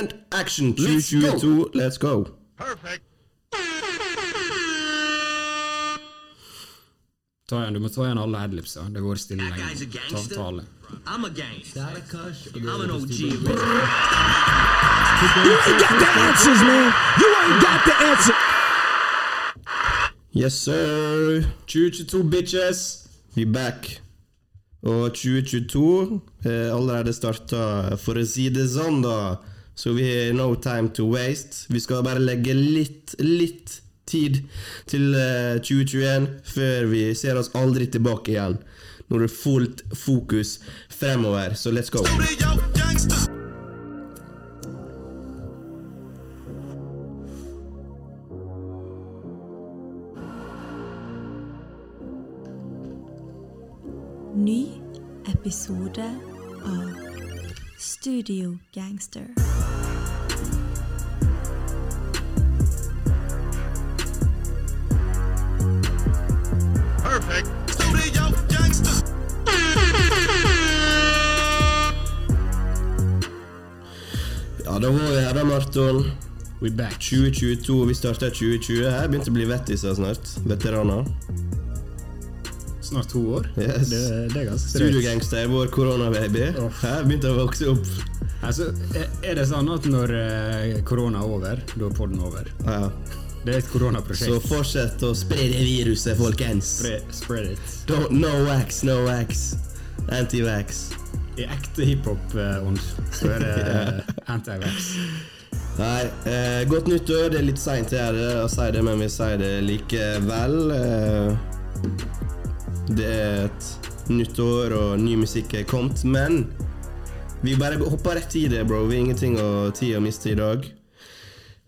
and action. Let's go. 2022, let's go. Perfect. Ta igjen, du må ta igjen alle adlipsa. Det går stille lenge. Ta, tale. I'm a gangster. I'm I'm an OG. You ain't got the answers, man. You ain't got the answer. Yes, sir. 2022 bitches! We back. Og 2022 eh, allerede starta, for å si det sånn, da. Så vi har no time to waste. Vi skal bare legge litt, litt tid til eh, 2021 før vi ser oss aldri tilbake igjen. Når det er fullt fokus fremover. Så let's go. Ny episode av Studio Gangster. Ja, da var vi her, da, Marton. We back. 2022. Vi starta 2020. Her begynte å bli vettiser snart. Veteraner. Snart to år. Yes. Det, det er ganske streit. Studiogangster, vår koronababy. Oh. Her begynte å vokse opp. Altså, er- det sånn at når eh, korona er over, da er poden over? Ja. Det er et koronaprosjekt. Så fortsett å spre det viruset, folkens. Spre, spread it. Don't, no wax, no wax. Anti-wax. I ekte hiphop-ånd så er det anti-wax. Nei, eh, godt nyttår. Det er litt seint å si det, men vi sier det likevel. Eh, det er et nytt år, og ny musikk er kommet, men vi bare hopper rett i det, bro. Vi har ingenting å tid å miste i dag.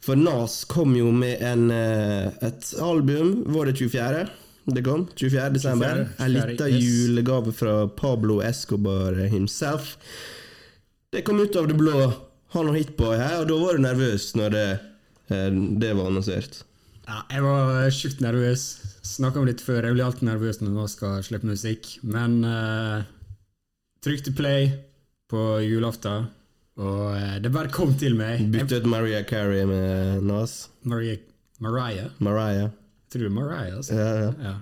For Nas kom jo med en, eh, et album, var det 24.? Det kom 24. desember. En liten yes. julegave fra Pablo Escobar himself. Det kom ut av det blå. Han og Hitboy her, og da var du nervøs når det, eh, det var annonsert. Ja, jeg var sjukt nervøs. Snakka om det litt før. Jeg blir alltid nervøs når man skal slippe musikk. Men uh, til play på julaften, og eh, det bare kom til meg. Bytte ut Maria Carey med Nas. Maria, Mariah? Mariah. Tror du Mariah? Altså? Ja, ja. Ja.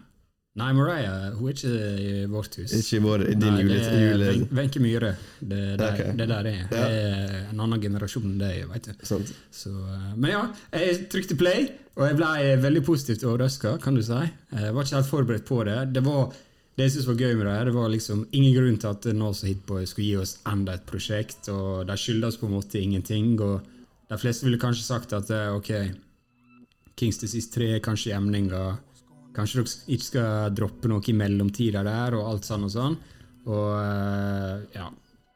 Nei, Mariah hun er ikke i vårt hus. Ikke vår, din Nei, jule... det jule Wenche Myhre. Det det, der, Ok. det er der er. Det er en annen generasjon enn det, vet du. Sånt. Så, eh, men ja, jeg trykte play, og jeg ble veldig positivt overraska, kan du si. Jeg var ikke helt forberedt på det. Det var det jeg synes var gøy med det, det var liksom ingen grunn til at Nas og Hitboy skulle gi oss enda et prosjekt, og de skylder oss på en måte ingenting. og De fleste ville kanskje sagt at eh, ok, Kings Disease 3 er kanskje jevninga. Kanskje dere ikke skal droppe noe i mellomtida der, og alt sånn og sånn. Og eh, ja.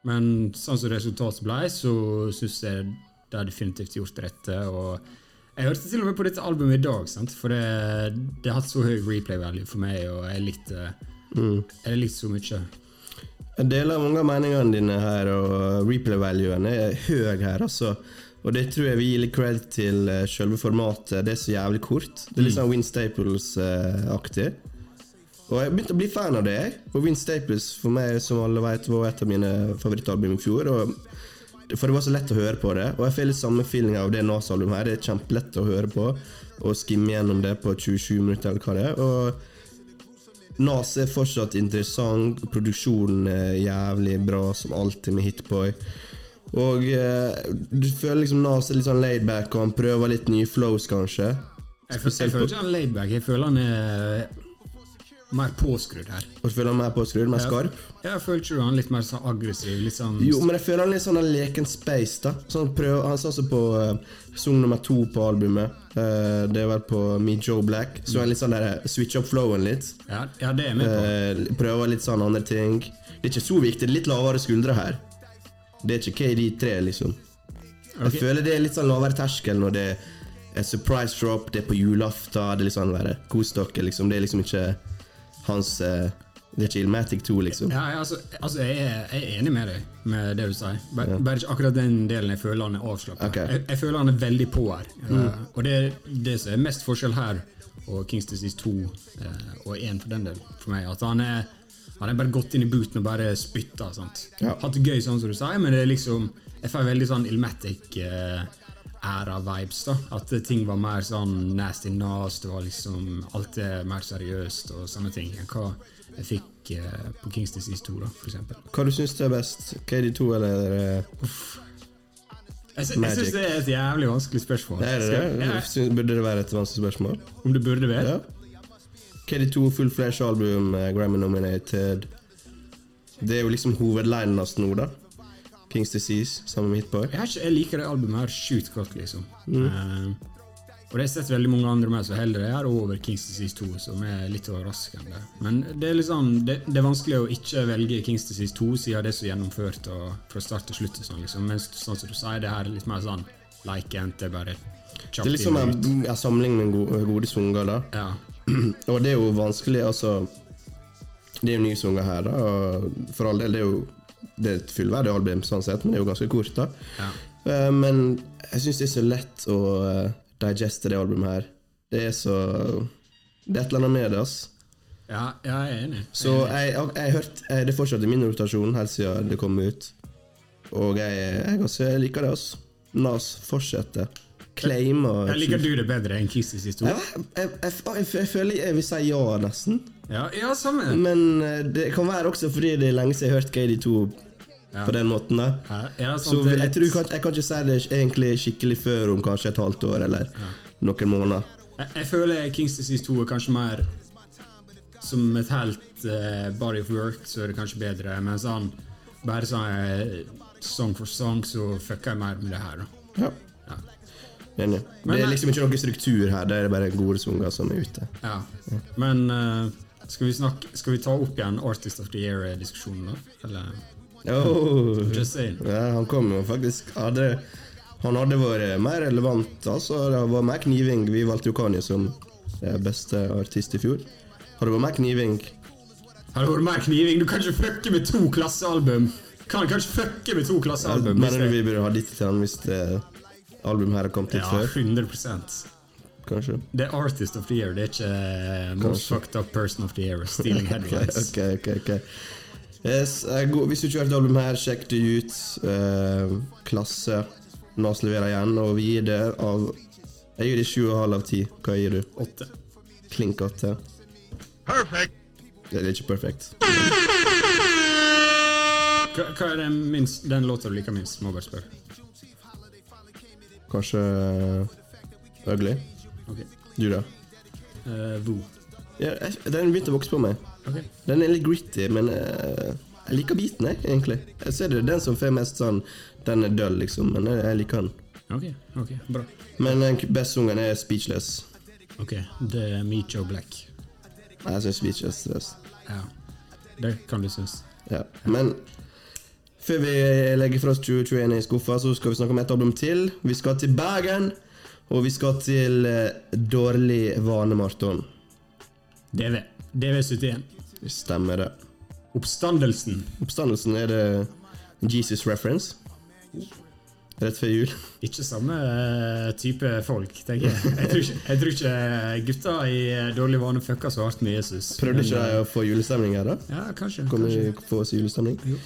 Men sånn som resultatet ble, så syns jeg det har definitivt gjort det rette. Og jeg hørte til og med på dette albumet i dag, sant? for det, det har hatt så høy replay value for meg, og jeg likte, jeg litt så mye. Jeg deler mange av meningene dine her, og replay-valuen er høy her, altså. Og det tror jeg vi gir litt cred til uh, selve formatet. Det er så jævlig kort. Det er litt sånn Win Staples-aktig. og jeg begynte å bli fan av det. Og Win Staples for meg, som alle vet, var et av mine favorittalbum i fjor. For det var så lett å høre på det. Og jeg får litt samme feeling av det Nas-albumet her. Det er kjempelett å høre på og skimme gjennom det på 27 minutter, eller hva det er. Og Nas er fortsatt interessant, produksjonen er jævlig bra, som alltid med Hitboy. Og eh, du føler liksom Nas er litt sånn laidback, og han prøver litt nye flows, kanskje. Jeg, føler, jeg føler ikke han laidback, jeg føler han er mer påskrudd her. Og så føler han mer påskrudd, mer skarp. Ja, Jeg føler ikke du han litt mer sånn aggressiv? Litt sånn Jo, men jeg føler han litt sånn en leken space, da. Sånn prøver, han sa også på uh, sang nummer to på albumet. Eh, det vel på Meet Joe Black. Så en litt sånn der eh, switch up flowen litt. ja, ja, det er med på. Uh, prøver litt sånn andre ting. Det er ikke så viktig. Det er litt lavere skuldre her. Det er ikke KD3, liksom. Jeg føler det er litt sånn lavere terskel når det er surprise drop, det er på julaften, det er litt sånn være kos dere, liksom. Det er liksom ikke hans eh, Det er ikke Ilmatic 2, liksom. Ja, ja, altså, altså jeg, er, jeg er enig med deg med det du sier. Bare, bare ikke akkurat den delen jeg føler han er avslappet. Okay. Jeg, jeg føler han er veldig på her. Uh, og det er det som er mest forskjell her og Kings Disease 2 uh, og 1 for den del, for meg. At han er han er bare gått inn i booten og bare spytta. Ja. Hatt det gøy, sånn som du sier, men det er liksom Jeg får veldig sånn Ilmatic-æra-vibes. da At ting var mer sånn nasty nas, det var liksom alltid mer seriøst og sånne ting hva jeg fikk eh, på Kings Disease 2, da, for eksempel. Hva du syns er best? KD2 eller eh, Jeg, sy jeg Magic. syns det er et jævlig vanskelig spørsmål. Er det Skal- det? Jeg- Syns- Burde det være et vanskelig spørsmål? om det burde være? Ja. KD2 full flash album, eh, Grammy nominated. Det er jo liksom hovedlinen hans nå, da. Kings Disease sammen med Hitboy. Jeg, har ikke, jeg liker det albumet her sjukt godt, liksom. Mm. Eh, og det har jeg sett veldig mange andre med som heller er over Kings Disease 2, som er litt overraskende. Men det er liksom det, det er vanskelig å ikke velge Kings Disease 2 siden det er så gjennomført og fra start til slutt. sånn, liksom. Mens sånn som du sier, det her er litt mer sånn like-ent, det er bare Det kjapt er liksom inn og ut. en, en samling med gode, gode sanger, da. Ja. Og det er jo vanskelig, altså Det er jo nye sanger her, da. Og for all del, det er jo det er et fullverdig album, sånn sett, men det er jo ganske kort, da. Ja. Uh, Men jeg syns det er så lett å eh, digeste det albumet her. Det er så Det er et eller annet med det, ass. ja, jeg er enig. Så jeg, jeg, jeg har hørt eh, Det er fortsatt i min rotasjon helt siden det kom ut. Og jeg, jeg, også, jeg liker det, ass. Nas fortsetter. Claim og Jeg liker du det bedre enn Kisses historie. Ja, jeg, jeg, jeg, jeg, jeg føler jeg vil si ja, nesten. Ja, ja samme. Men eh, det kan være også fordi det er lenge siden jeg har hørt KD2 Ja. På den måten. da Ja, ja, Så sånn, er jeg, tror jeg kan ikke si det egentlig skikkelig før om kanskje et halvt år eller noen måneder. Jeg, jeg føler Kings Disease 2 er kanskje mer som et helt uh, body of work, så er det kanskje bedre. Men sånn bare sånn eh, song for song, så fucker jeg mer med det her. da. Ja, Ja. enig. Men det er liksom ikke noe struktur her, det er bare gode sanger som er ute. Ja. Men uh, skal, vi snakke, skal vi ta opp igjen Artist of the Year-diskusjonen, da? Eller Oh. Just saying. Ja, han kom jo faktisk hadde, Han hadde vært mer relevant. Altså, det var mer kniving. Vi valgte jo Kanye som eh, beste artist i fjor. Har det vært mer kniving? Har det vært mer kniving? Du kan ikke fucke med to klassealbum! Kan kanskje fucke med to klassealbum. Ja, Mener du vi burde ha ditt til han hvis det albumet her har kommet litt Ja, før? 100 Kanskje? Det er Artist of the Year, det er ikke eh, Most. Fucked Up Person of the Year. Stealing Headlines. okay, okay, ok. Yes, eh, hvis du ikke har hørt albumet her, sjekk det ut. Eh, klasse. Nas leverer igjen, og vi gir det av Jeg gir det 7,5 av 10. Hva gir du? Åtte. Klink 8? Perfect. Det er ikke perfekt. Hva, hva er den, minst, den låta du liker minst? Må jeg bare spørre. Kanskje eh, Ugly? Ok. Du, da? Uh, Voo. Ja, den begynte å vokse på meg. Den er litt gritty, men uh, jeg liker biten, jeg, egentlig. Jeg ser det den som får mest sånn Den er døll, liksom, men jeg, jeg liker den. Ok, ok, bra. Men den beste sungen er Speechless. Ok, det er Meecho Black. Jeg syns Speechless er best. Ja. Det kan du synes. Ja. Men før vi legger fra oss 2021 i skuffa, så skal vi snakke om et album til. Vi skal til Bergen, og vi skal til Dårlig vane, Marton. DV. DV71. Stemmer det. Oppstandelsen. Oppstandelsen er det Jesus reference. Rett før jul. Ikke samme eh, type folk, tenker jeg. Jeg tror ikke, jeg tror ikke gutta i eh, dårlig vane fucka så hardt med Jesus. Prøvde ikke eh, de å få julestemning her, da? Ja, kanskje. Kommer kanskje. vi få oss julestemning? Jo.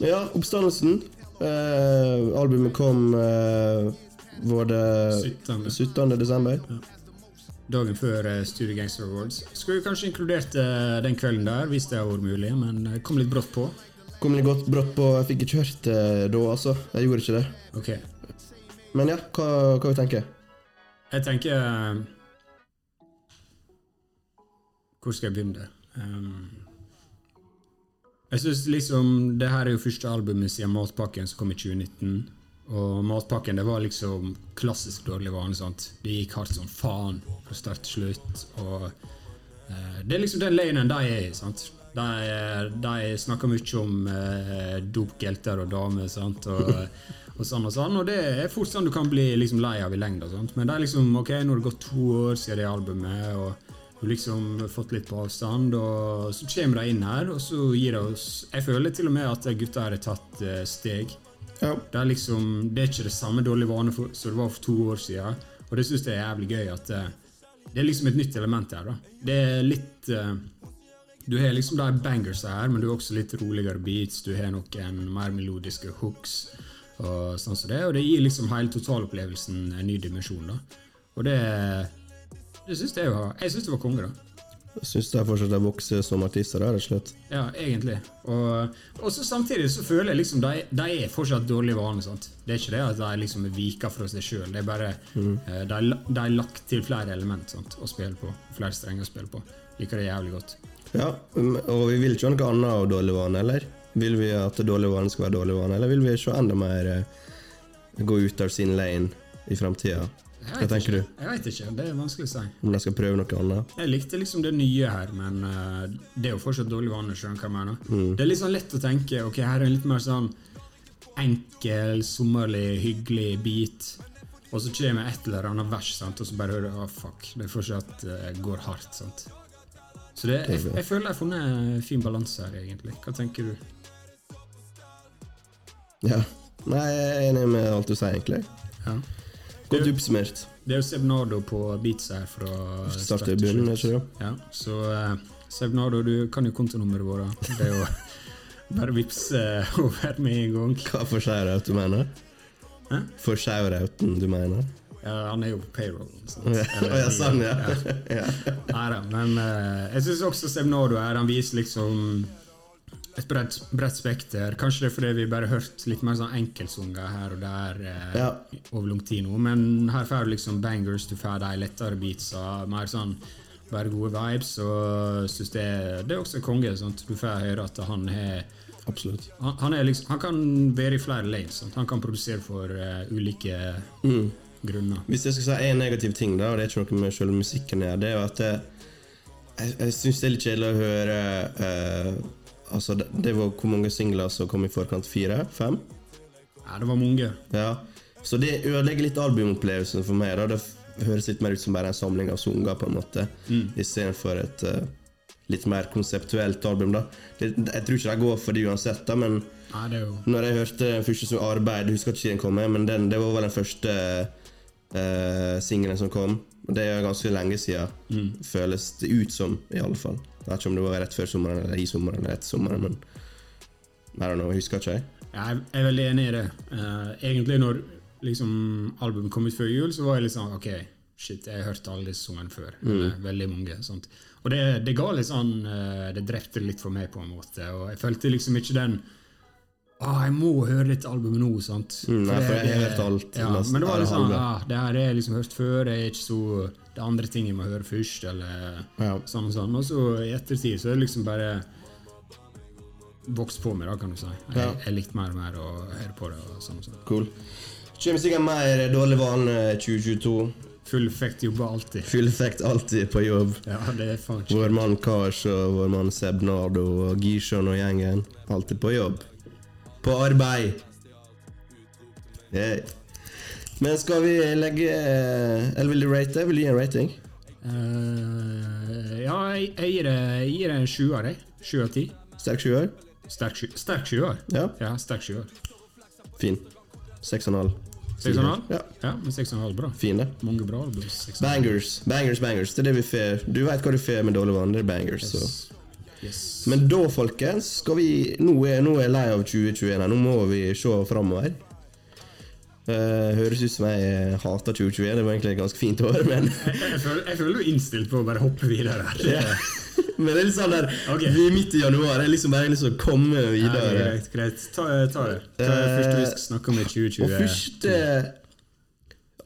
Ja, Oppstandelsen. Eh, albumet kom eh, var det 17. 17. desember. Dagen før eh, Studio Gangster Awards. Skulle kanskje inkludert eh, den kvelden der, hvis det har vært mulig, men eh, kom litt brått på. Kom litt godt brått på. Jeg fikk ikke hørt det da, altså. Jeg gjorde ikke det. Ok. Men ja, hva, hva vi tenker Jeg tenker Hvor skal jeg begynne? Um, jeg synes liksom Det her er jo første albumet siden Matpakken som kom i 2019. Og Matpakken det var liksom klassisk dårlig vane. sant? Det gikk hardt som faen fra start til slutt. Og eh, Det er liksom den lanen de er i. sant? De, de snakker mye om eh, dopgelter og damer sant? Og, og sånn og sånn. Og det er fort sånn du kan bli liksom lei av i lengda. Men det er liksom ok, nå har det gått to år siden det albumet. og du liksom fått litt på avstand, og så kommer de inn her, og så gir de oss Jeg føler til og med at gutta her har tatt eh, steg. Ja. Det er liksom Det er ikke det samme dårlige vane som det var for to år siden. Og det syns jeg er jævlig gøy at eh, det er liksom et nytt element her. da. Det er litt eh, Du har liksom de bangers her, men du har også litt roligere beats. Du har noen mer melodiske hooks. Og sånn som det, og det gir liksom hele totalopplevelsen en ny dimensjon. da. Og det, det syns jeg var Jeg syns det var konge, da. Syns de fortsatt de vokser som artister, rett og slett. Ja, egentlig. Og, så samtidig så føler jeg liksom de, de er fortsatt dårlige vaner. sant? Det er ikke det at de liksom viker fra seg sjøl. Det er bare mm. de, de er lagt til flere element sant? å spille på. Flere strenger å spille på. Liker det jævlig godt. Ja, mm, og vi vil ikke ha noe annet av dårlig vane, eller? Vil vi at dårlig vane skal være dårlig vane, eller vil vi se enda mer eh, gå ut av sin lane i framtida? Jeg Hva tenker du? Jeg veit ikke. Det er vanskelig å si. Om de skal prøve noe annet? Jeg likte liksom det nye her, men uh, det er jo fortsatt dårlig vane. skjønner hva jeg mener. Det er litt sånn lett å tenke ok, her er en litt mer sånn enkel, sommerlig, hyggelig beat. Og så kommer et eller annet vers, sant? og så bare hører du oh, fuck. Det fortsatt uh, går hardt. sant? Så det, jeg, jeg føler jeg har funnet en fin balanse her, egentlig. Hva tenker du? Ja. Nei, jeg er enig med alt du sier, egentlig. Ja. Godt oppsummert. Det er jo Sebnado på beats her fra Start til det? Ja, så uh, Sebnado, du kan jo kontonummeret vårt. Det er jo bare vippse over med en gang. Hva for shout-out du mener? Hæ? For shout-outen du mener? Ja, han er jo på payroll. Sant? Ja, Eller- ja, sånn, ja. Nei Neida, men uh, jeg syns også Sebnado her, han viser liksom et bredt, bredt spekter. Kanskje det er fordi vi bare har hørt litt mer sånn enkeltsanger her og der eh, Ja. over lang tid nå, men her får du liksom bangers, du får de lettere beatsa, mer sånn bare gode vibes, og synes det, det er også konge. Sant? Du får høre at han har Absolutt. han, han, liksom, han kan være i flere lanes. Han kan produsere for uh, ulike grunner. Hvis jeg skal si en negativ ting, da, og det er ikke noe med selve musikken her, det er jo at jeg, jeg syns det er litt kjedelig å høre eh, Altså, det, det var hvor mange singler som kom i forkant? Fire? Fem? Ja, det var mange. Ja. Så det ødelegger litt albumopplevelsen for meg. da Det høres litt mer ut som bare en samling av sanger, på en måte, Mm. istedenfor et uh, litt mer konseptuelt album. da det, Jeg tror ikke de går for det uansett, da, men Ja, det er jo når jeg hørte den første som Arbeid, jeg husker ikke den kom men den, det var vel den første uh, singelen som kom. Og Det er ganske lenge siden, Mm. føles det ut som, i alle fall. Jeg vet ikke om det var rett før sommeren eller i sommeren eller etter sommeren, men I don't know, jeg husker ikke. jeg. Jeg er veldig enig i det. Uh, egentlig når liksom, albumet kom ut før jul, så var jeg litt sånn Ok, shit, jeg har hørt alle disse sangene før. Mm. veldig mange. Sånt. Og det, det ga litt sånn uh, Det drepte litt for meg, på en måte. Og jeg følte liksom ikke den Ah, jeg må høre dette albumet nå, sant? Mm, nei, for jeg har hørt alt, Ja, men det var litt sånn ah, Det her er liksom hørt før. Det er ikke så Det er andre ting jeg må høre først, eller Ja. sånn og sånn. Og så i ettertid så er det liksom bare vokst på meg, da, kan du si. Jeg, Ja. jeg likte mer og mer å høre på det. og sånn og sånn. Cool. Kommer sikkert mer dårlig vane 2022. Full effekt jobber alltid. Full effekt alltid på jobb. Ja, det er faen Vår mann Kars og vår mann Sebnado og Gishon og gjengen. Alltid på jobb. På arbeid. Yeah. Men skal vi legge Eller vil du rate? Vil du gi en rating? Uh, Ja, jeg, jeg gir jeg gir en sjuer, jeg. Sju av ti. Sterk sjuer? Sterk sju- Sterk sjuer. Ja. Ja, sterk sjuer. Fin. Seks og en halv. Seks og en halv? Ja. Ja, men seks og en halv, bra. Fin, det. Mange bra album. Bangers, bangers, bangers. Det er det vi får. Du vet hva du får med dårlig vann. Det er bangers. Så. Yes. Men da, folkens, skal vi Nå er, nå er jeg lei av 2021. her. Nå må vi se framover. Uh, høres ut som jeg hater 2021. Det var egentlig et ganske fint år, men Jeg, føler, du er innstilt på å bare hoppe videre. her. Men det er litt sånn der okay. Vi er midt i januar. Jeg liksom bare liksom komme Ja, videre. greit, greit. Ta, ta det. Hva er det første vi skal snakke om i 2020? Og første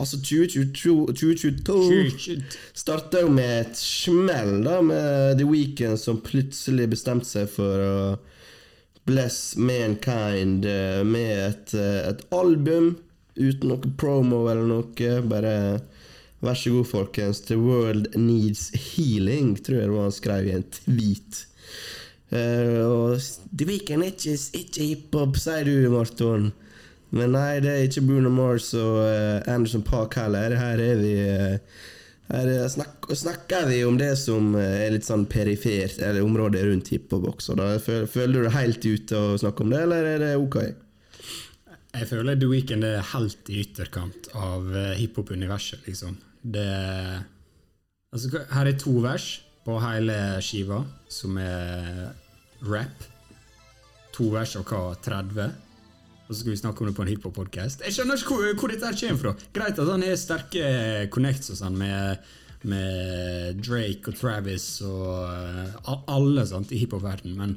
Altså 2022, 2022 starta jo med et smell, da, med The Weeknd som plutselig bestemte seg for å bless mankind eh, med et, eh, et album uten noe promo eller noe. Bare vær så god, folkens. The world needs healing, tror jeg det var han skrev i en tweet. Uh, og The Weeknd er ikke, ikke hiphop, sier du, Marton. Men nei, det er ikke Bruno Mars og eh, Anderson Park heller. Her er vi eh, Her eh, snakker vi om det som eh, er litt sånn perifert, eller området rundt hiphop også. Da. Føler, du deg helt ute å snakke om det, eller er det ok? Jeg føler The Weeknd er helt i ytterkant av hiphop-universet, liksom. Det Altså, her er to vers på hele skiva, som er rap. To vers av hva? 30? Og så skal vi snakke om det på en hiphop-podkast. Jeg skjønner ikke hvor, hvor dette kommer fra. Greit at han har sterke connects og sånn med, med Drake og Travis og eh, alle sant, i hiphop-verdenen, men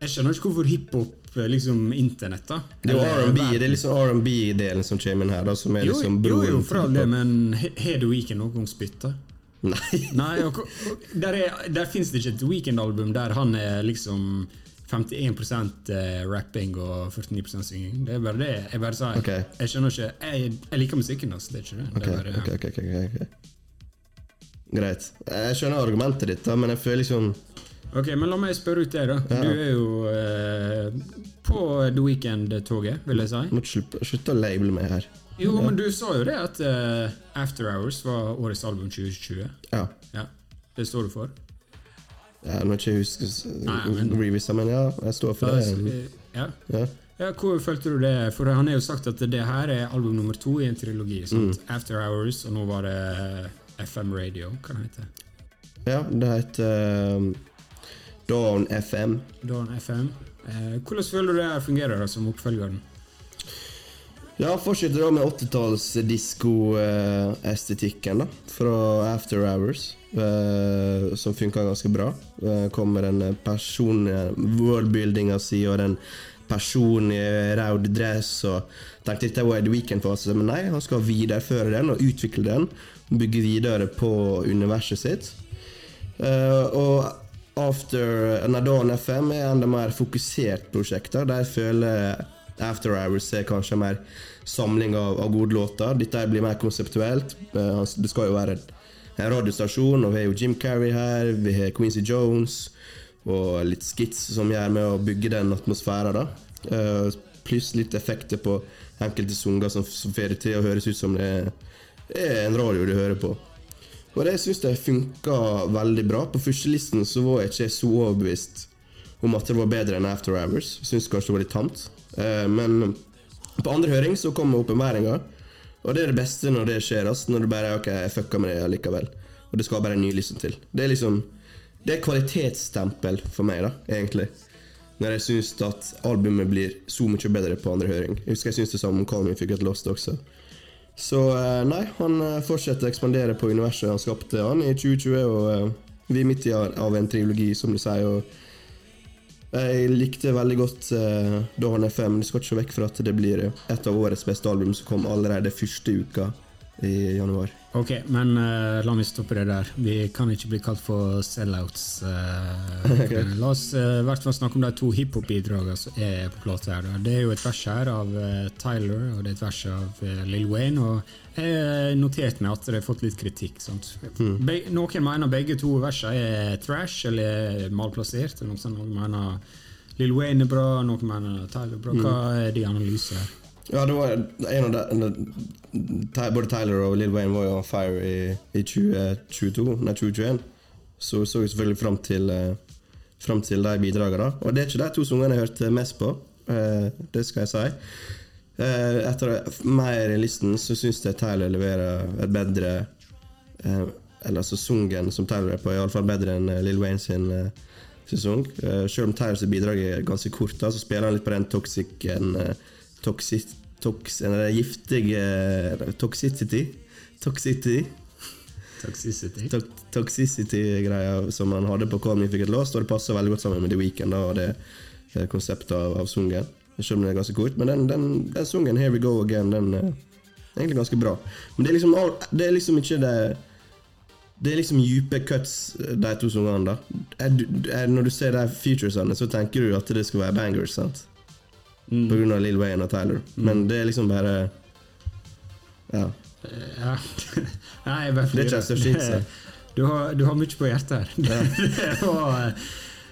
jeg skjønner ikke hvorfor hiphop eh, liksom internett, da. Det er jo liksom R&B-delen som kommer inn her, da, som er jo, liksom jo, jo, broren for all det, men har The ikke noen gang spytta? Nei. Nei, og, og der, er, der fins det ikke et Weekend-album der han er liksom 51 eh, rapping og 49% synging. Det er bare det. Jeg bare sa. Okay. Jeg skjønner ikke Jeg, jeg liker musikken hans, det er ikke det. Okay, det er bare, ok, okay, ok, ok, ok. Greit. Jeg skjønner argumentet ditt, da, men jeg føler liksom Ok, men la meg spørre ut det, da. Ja. Du er jo eh, på The Weekend-toget, vil jeg si. Må slutte, å label meg her. Jo, men du sa jo det at eh, After Hours var årets album 2020. Ja. Ja, Det står du for? Ja må ikke huske men- revisa, men ja, jeg står for det. Ja. Ja. Ja, Hvor følte du det? For han har jo sagt at det her er album nummer to i en trilogi. Sant? After Hours, og nå var det FM Radio. Hva det heter ja, det heter um, Dawn FM. Dawn FM. Eh, hvordan føler du det her fungerer da, som oppfølgeren? Ja, fortsetter da med 80-talls disko-estetikken da, fra After Hours, eh, som funka ganske bra. Eh, kommer den personlige worldbuildinga si og den personlige rød dress og tenkte dette var The Weekend-fase, men nei, han skal videreføre den og utvikle den. Bygge videre på universet sitt. Eh, og After Nadon FM er enda mer fokusert prosjekt. Der føler After Hours er kanskje mer samling av, av gode låter. Dette blir mer konseptuelt. Eh, det skal jo være en- en radiostasjon, og vi har jo Jim Carrey her, vi har Quincy Jones og litt skits som gjør med å bygge den atmosfæren. da. Eh, Pluss litt effekter på enkelte sanger som, som får det til å høres ut som det er, en radio du hører på. Og det syns jeg funka veldig bra. På førstelisten så var jeg ikke så overbevist om at det var bedre enn After Hours. Syns kanskje det var litt tamt. Eh, men på andre høring så kom åpenbæringa, og det er det beste når det skjer. ass, Når du bare ok, jeg fucka med det likevel. Og det skal bare en ny liste til. Det er liksom Det er kvalitetsstempel for meg, da, egentlig. Når jeg syns at albumet blir så mye bedre på andre høring. Jeg husker jeg syns det samme om Call Me Fikk et Lost også. Så eh, nei, han eh, fortsetter å ekspandere på universet han skapte han i 2020, og eh, vi er midt i av en trilogi, som du sier. og jeg likte veldig godt uh, Dawn FM. Du skal ikke se vekk fra at det blir et av årets beste album som kom allerede første uka i januar. Ok, men uh, la meg stoppe det der. Vi kan ikke bli kalt for sellouts. eh, La oss i i hvert fall snakke om de to hiphop-bidragene som er på plata her. da. Det er jo et vers her av eh, Tyler, og det er et vers av uh, Lill Wayne. Og jeg noterte meg at det har fått litt kritikk. Sant? Be noen mener begge to versene er trash eller er malplassert. Noen mener Lill Wayne er bra, noen mener Tyler er bra. Hva er de analysene her? Ja, det var en av de, Både Tyler og Lill Wayne var jo on fire i, i 2022, nei 2021. Så så jeg selvfølgelig fram til, eh, fram til de bidragene. Og det er ikke de to sangene jeg hørte mest på, eh, det skal jeg si. Eh, etter mer i listen så syns jeg Tyler leverer et bedre Eller altså sungen som Tyler er på, er iallfall bedre enn Lil Wayne sin. Eh, selv om Tylers bidrag er ganske kort, så spiller han litt på den toxicen eh, toxic, tox, eller giftige eh, Toxicity. Toxicity. Toxicity. To Toxicity-greia som han hadde på Call Me If You Get Lost, og det passer veldig godt sammen med The Weeknd da, og det eh, konseptet av, av sungen. Selv om det er ganske kort. Men den, den, den sungen, Here We Go Again, den eh, er egentlig ganske bra. Men det er liksom, det er liksom ikke det Det er liksom dype cuts, de to sangene. da. Er du- er- Når du ser de featuresene, så tenker du at det skal være bangers. sant? Mm. Av Lill Wayne og Tyler. Men det er liksom bare Ja. Ja. Nei, jeg bare Det er ikke flirer. så shit. Du har, du har mye på hjertet her. Ja. eh,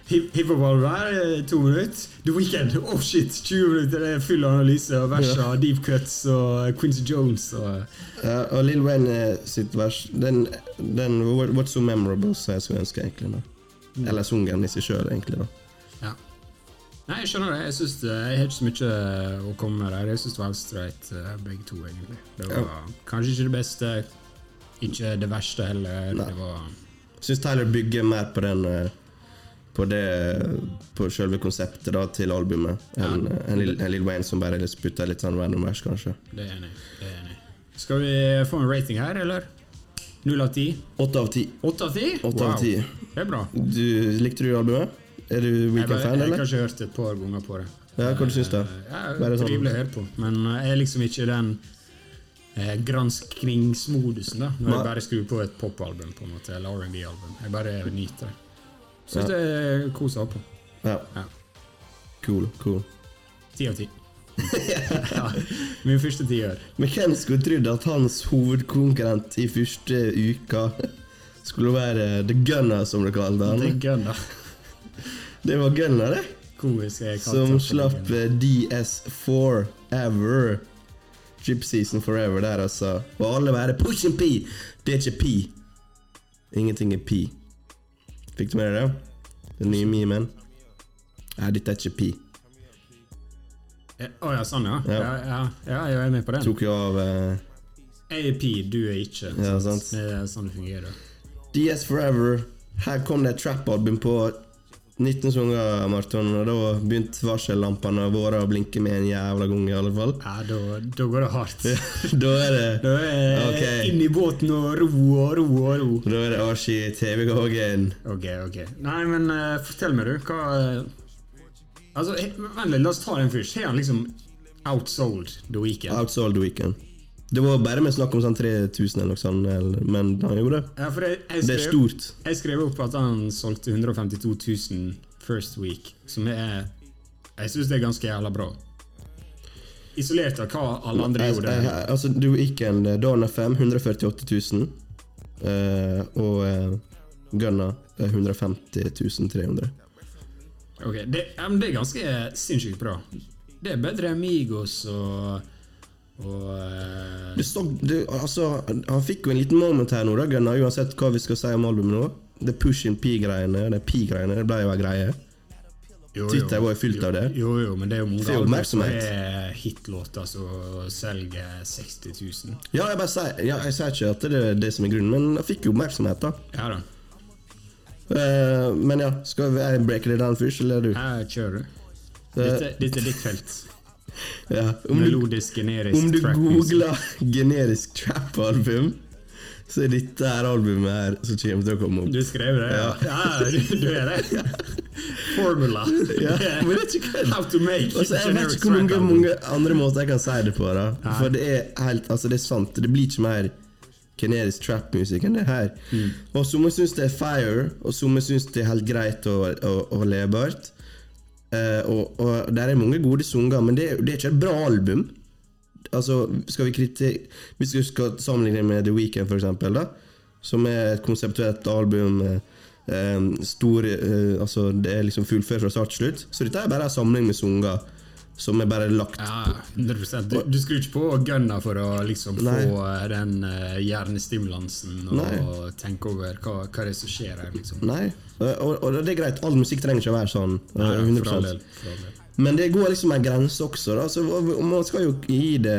hip- hiphop-album eh, to minutter. The Weekend, oh shit, 20 minutter. Det er full analyse og verser, deep cuts og Quincy Jones og Ja, og Lill Wayne eh, sitt vers Den, den What's So Memorable, så jeg skulle ønske, egentlig. da Eller sungen i seg sjøl, egentlig. da Ja. Nei, jeg skjønner det. Jeg, synes det, jeg har ikke så mye eh, å komme med der. Jeg syns det var helt streit, eh, begge to, egentlig. Det var kanskje ikke det beste, ikke det verste heller. Nei. Det var Syns Tyler bygger mer på den eh, på det På selve konseptet da til albumet enn en, Lil- en Lill Wayne som bare spytter litt sånn random vers, kanskje. Det er enig. Det er enig. Skal vi få en rating her, eller? Null av ti? Åtte av ti. Åtte av ti? Ti. Det er bra. Du, likte du albumet? Er du Weekend-fan, eller? jeg har kanskje hørt et par ganger på det. Ja, hva syns du? Bare sånn- Trivelig å høre på. Men eh, jeg er liksom ikke den eh, granskingsmodusen da. Når jeg bare skrur på et popalbum, på en måte, eller R&B-album. Jeg bare nyter det. Syns Ja. det er kos å ha på. Ja. Ja. Cool, cool. Ti av ti. ja, min første tiår. Men hvem skulle trodd at hans hovedkonkurrent i første uka skulle være The Gunner, som du kalte han? The han? Det var Gunnar, det. Som slapp eh, DS4 Ever. Drip Season Forever der, altså. Og alle bare Pushing P! Det er ikke P. Ingenting er P. Fikk du med deg det? Den nye memen? Nei, dette er ikke P. Eh, Å ja, sånn ja. Ja. Ja, ja. jeg er med på den. Tok jo av eh, Jeg er P, du er ikke. Ja, sant. Det er sånn det fungerer. DS Forever. Her kom det et trap-album på 19 sanger, Marton, og da begynte varsellampene våre å blinke med en jævla gang, i alle fall. Ja, da, da går det hardt. da er det Da er jeg Ok. inn i båten og ro og ro og ro. Da er det Archie TV-gågen. Ok, ok. Nei, men uh, fortell meg, du. Hva eh, Altså, Vent litt, la oss ta den først. Har han liksom outsold The Weekend? Outsold the Weekend. Det var bare med snakk om sånn 3000 eller noe sånt, eller- men han gjorde det. Ja, jeg, jeg, Det er stort. jeg skrev opp at han solgte 152 000 first week, som er Jeg syns det er ganske jævla bra. Isolert av hva alle andre Jeg- gjorde. Altså, du gikk en Dawn FM 148 000. eh, og uh, Gunna eh, 150 300. Ok, det, det er ganske sinnssykt bra. Det er bedre enn Migos og, og uh... Det stod, det, altså, han fikk jo en liten moment her nå, da, Gunnar, uansett hva vi skal si om albumet nå. Det push-in P-greiene, det P-greiene, det ble jo en greie. jo, Twitter var jo fylt av det. Jo, jo, men det er jo mange Det som er hitlåter som selger 60 000. Ja, jeg bare sier, ja, jeg sier ikke at det er det som er grunnen, men han fikk jo oppmerksomhet, da. Ja da. Uh, men ja, skal jeg breake det down først, eller er du? Ja, kjører du. Eh, Dette, dette er ditt felt. Ja. Om du, Melodisk, generisk om du googler generisk trap-album, så er dette her albumet her som kommer til å komme opp. Du skrev det? Ja, ja du, du er det. Formula. Ja, men det er ikke kødd. How to make Altså, jeg vet ikke hvor mange, mange andre måter jeg kan si det på. da For det er helt, altså det er sant. Det blir ikke mer generisk trap-musikk enn det her. Mm. Og Noen syns det er fire, og noen syns det er helt greit og, og, og levbart. Eh, og, og der er mange gode sanger, men det, det er ikke et bra album. Altså, skal vi kriti Hvis vi skal sammenligne med The Weeknd, for eksempel, da som er et konseptuelt album eh, eh, stor, eh, altså Det er liksom fullført fra start til slutt. Så dette er bare en samling med sanger som er bare lagt Ja, 100 Du, du skrur ikke på gunna for å liksom få den uh, hjernestimulansen og Nei. tenke over hva, hva det er som skjer her, liksom. Nei. Og, og det er greit, all musikk trenger ikke å være sånn. eh, Nei, 100%. for all del. For all del. Men det går liksom en grense også. Da. Så, man skal jo gi det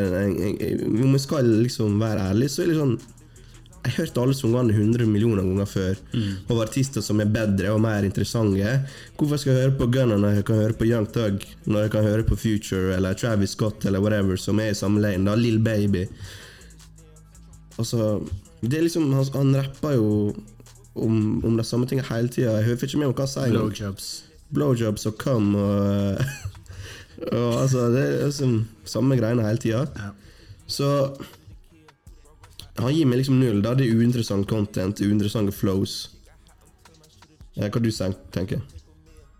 Om man skal liksom være ærlig, så er det sånn Jeg har hørt alle sangene 100 millioner ganger før, av artister som er bedre og mer interessante. Hvorfor skal jeg høre på Gunner når jeg kan høre på Young Thug, når jeg kan høre på Future eller Travis Scott eller whatever, som er i samme lane? da, Lill Baby. Altså det er liksom, Han, han rapper jo om, om de samme tingene hele tida. Jeg hører ikke med om hva han sier. Blowjobs. blowjobs og cum og, og altså, Det er liksom samme greiene hele tida. Ja. Så han gir meg liksom null. da Det er uinteressant content, uinteressante flows. Eh, Hva du tenker tenker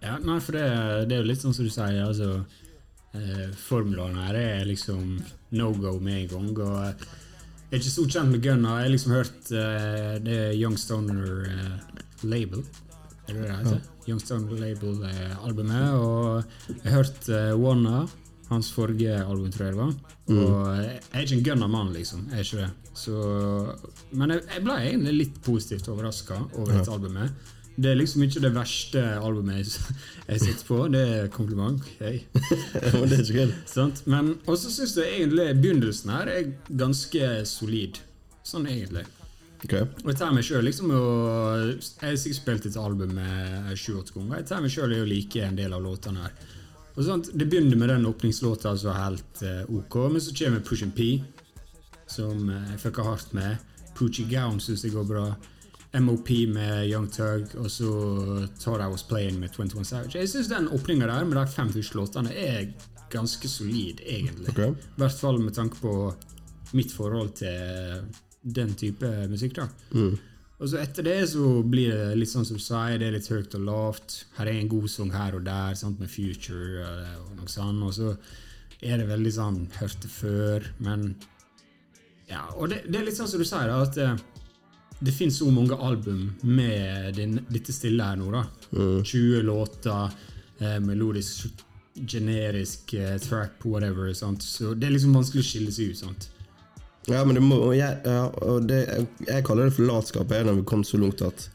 Ja, nei, for det, det er jo litt sånn som du sier, altså eh, Formulaen her er liksom no go med en gang. Og eh, jeg er ikke så kjent med Gunna. Jeg har liksom hørt eh, det Young Stoner eh, Label. Er det det det heter? Young Stoner Label-albumet. og jeg har hørt eh, Wanna, hans forrige album, tror jeg det var. Og jeg er ikke en Gunna-mann, liksom. Jeg er ikke det. Så, men jeg, jeg ble egentlig litt positivt overraska over dette albumet. Det er liksom ikke det verste albumet jeg, jeg sitter på. Det er kompliment. Hei. Det er ikke. Sant? Men også syns jeg egentlig begynnelsen her er ganske solid. Sånn egentlig. Okay. Og jeg tar meg selv liksom å Jeg har sikkert spilt et album med sju-åtte ganger. Jeg tar meg sjøl i å like en del av låtene her. Og sånt, Det begynner med den åpningslåta som er helt uh, ok, men så kommer Push and P, som eh, jeg fucka hardt med. Poochie Gown syns jeg går bra. MOP med Young Tug, og så Thought I Was Playing med 21 Savage. Jeg syns den åpninga der med de fem første låtene er ganske solid, egentlig. I I hvert fall med tanke på mitt forhold til den type musikk. da. Og så etter det så blir det litt sånn som du sier, det er litt høyt og lavt. Her er en god sang her og der, sant, med Future eh, og noe sånt. Og så er det veldig sånn hørt det før, men Ja, og det, det er litt sånn som du sier, da, at eh, det finnes så mange album med din, dette stille her nå, da. 20 låter, eh, melodisk, generisk, eh, track, whatever. Sant? Så det er liksom vanskelig å skille seg ut. sant? Ja, men det må, og jeg, ja, og det, jeg kaller det for latskap når vi kom så langt at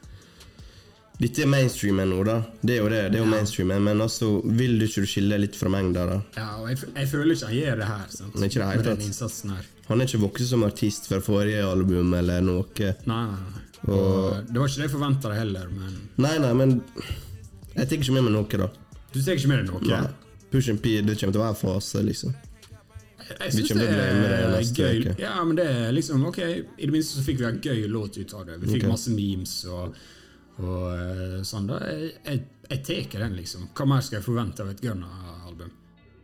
Dette er mainstreamen nå, da. Det er jo det. det er jo Ja. mainstreamen, Men altså, vil du ikke skille litt fra mengda, da? Ja, og jeg, jeg føler ikke jeg gjør det her. sant? Men ikke det hele Med den innsatsen her. Han er ikke vokst som artist fra forrige album eller noe. Nei, nei, nei. Og det var ikke det jeg forventa heller, men Nei, nei, men jeg tar ikke med meg noe, da. du tar ikke med deg noe? Nei. Push and P, det kommer til å være fase, liksom. Jeg syns det er gøy. uke. Ja, men det er liksom Ok, i det minste så fikk vi en gøy låt ut av det. Vi fikk okay. masse memes og, og eh, sånn. da Jeg, jeg, jeg tar den, liksom. Hva mer skal jeg forvente av et Gunna-album?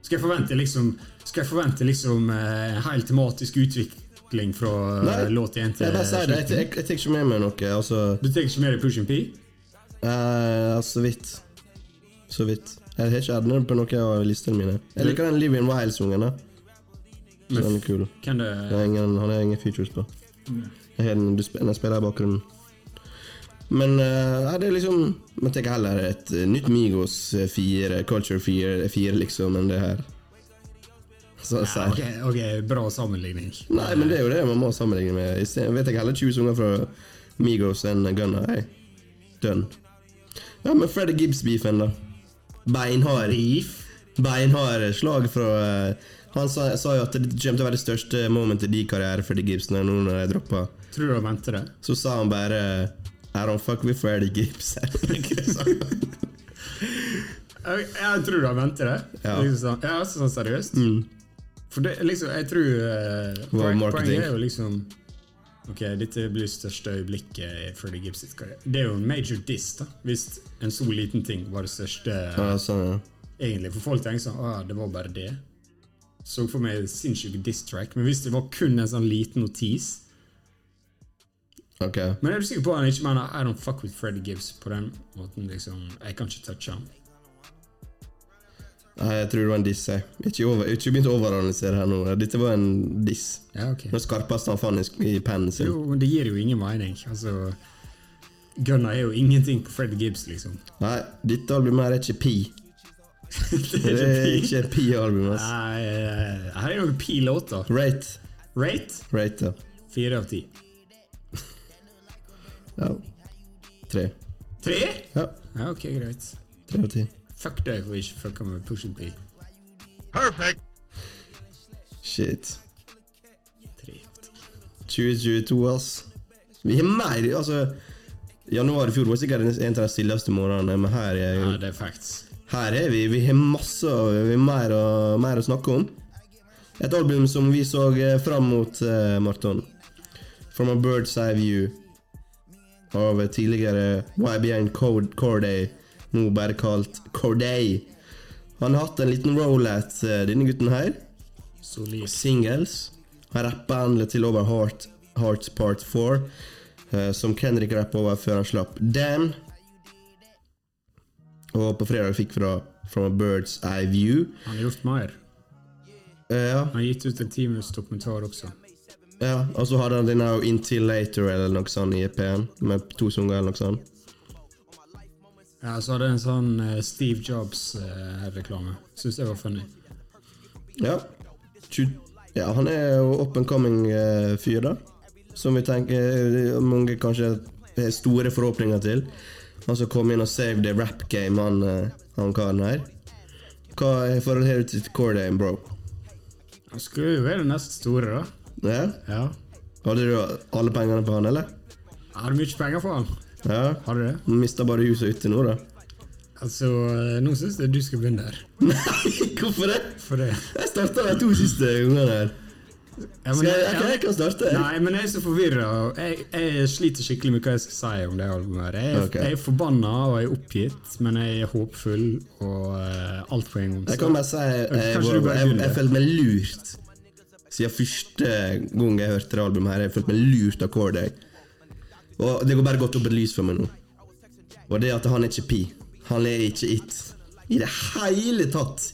Skal jeg forvente liksom Skal jeg forvente liksom uh, helt tematisk utvikling fra Nei, eh, låt 1 til Jeg det. Jeg, slutten? jeg, jeg tar ikke med meg noe. Altså, Du tar ikke med deg Push and P? eh, så vidt. Så vidt. Jeg har ikke adnet på noe av listene mine. Jeg liker den Live in Wild-sungen. Den er kul. Cool. det han har ingen features på. Jeg har den, du spiller, den spiller i bakgrunnen. Men uh, det er liksom Man tenker heller et eh, nytt Migos 4, Culture 4, 4 liksom, enn det her. Så, så. Ok, ok, bra sammenligning. Nei, men det er jo det man må sammenligne med. Stedet vet jeg heller 20 sanger fra Migos enn Gunna. Hey. Done. Ja, men Freddy Gibbs-beefen, da. Beinhard. Beinhard slag fra eh, Han sa, sa jo at det kommer til å være det største momentet i de karriere Freddy Gibbs når, nå når de droppa. Tror du han venter det? Så sa han bare I don't fuck with Freddy Gibbs. Jeg, tror han ventet det. Ja. Liksom sånn, ja, sånn seriøst. For det, liksom, jeg tror uh. Poenget er jo liksom Ok, dette blir største øyeblikket i Freddy Gibbs karriere. Det er jo en major diss, da. Hvis en så liten ting var det største ja, sånn, ja. egentlig. For folk tenker sånn Å, det var bare det. Så for meg sinnssyk diss-track. Men hvis det var kun en sånn liten notis Ok. Men er du sikker på at han ikke mener I don't fuck with Freddy Gibbs på den måten? liksom, Jeg kan ikke touche ham. Nei, jeg tror det var en diss. jeg. Ikke, over, ikke begynt å overanalysere her nå. Dette var en diss. Ja, ok. Den skarpeste han fant i, pennen sin. Jo, men det gir jo ingen mening. Altså, Gunna er jo ingenting på Freddy Gibbs, liksom. Nei, dette albumet her er ikke Pi. det er ikke Pi-album. ass. Nei, eh, her er noen P-låter. Rate. Rate Rate, ja. fire av ti. Ja. Tre. Tre? Ja, Ja, ok, greit. tre av ti. Fuck deg for ikke fucka med Push P. Perfect. Shit. Tre av ti. 2022, ass. Vi har mer Altså, januar i fjor var sikkert en av de stilleste månedene, men her er, Ja, det er facts. her er vi. Vi har masse vi har mer, å, mer å snakke om. Et album som vi så eh, fram mot, uh, Marton. From a Bird's Eye View. Av tidligere YBN Corday, nå bare kalt Corday. Han har hatt en liten roll at denne gutten her. Solid. Singles. Han rappa endelig til over Heart, Heart Part 4, eh, som Kendrick rappa over før han slapp Dan. Og på fredag fikk vi da From a Bird's Eye View. Han har gjort mer. Uh, ja, Han har gitt ut en ti minutts dokumentar også. Ja, og så hadde han den her Later eller noe sånt i EP-en, med to sanger eller noe sånt. Ja, så hadde jeg en sånn eh, Steve Jobs-reklame. Syns det var funny. Ja. Ja, han er jo up and coming eh, fyr, da. Som vi tenker eh, mange kanskje har store forhåpninger til. Han som kom inn og save the rap game, han, eh, han karen her. Hva er forholdet til Cordain, bro? Han skulle jo være den neste store, da. Ja? Ja. Hadde du alle pengene på han, eller? Har hadde mye penger for han? Ja. Har du det? Mista bare huset ute nå, da. Altså, eh, nå syns jeg du skal begynne der. Nei, hvorfor det? For det. Jeg starta de to siste gangene her. Ja, men, Skal jeg, jeg, jeg kan starte. jeg. Nei, men jeg er så forvirra. Jeg, jeg sliter skikkelig med hva jeg skal si om det albumet. Jeg, er- Ok. jeg er forbanna og jeg er oppgitt, men jeg er håpfull og uh, alt på en gang. Jeg kan bare si jeg, jeg, jeg, jeg følte meg lurt siden første gang jeg hørte det albumet. her Jeg følte meg lurt av Corday. Og det går bare godt opp et lys for meg nå. Og det at han er ikke pi. Han er ikke it. I det hele tatt.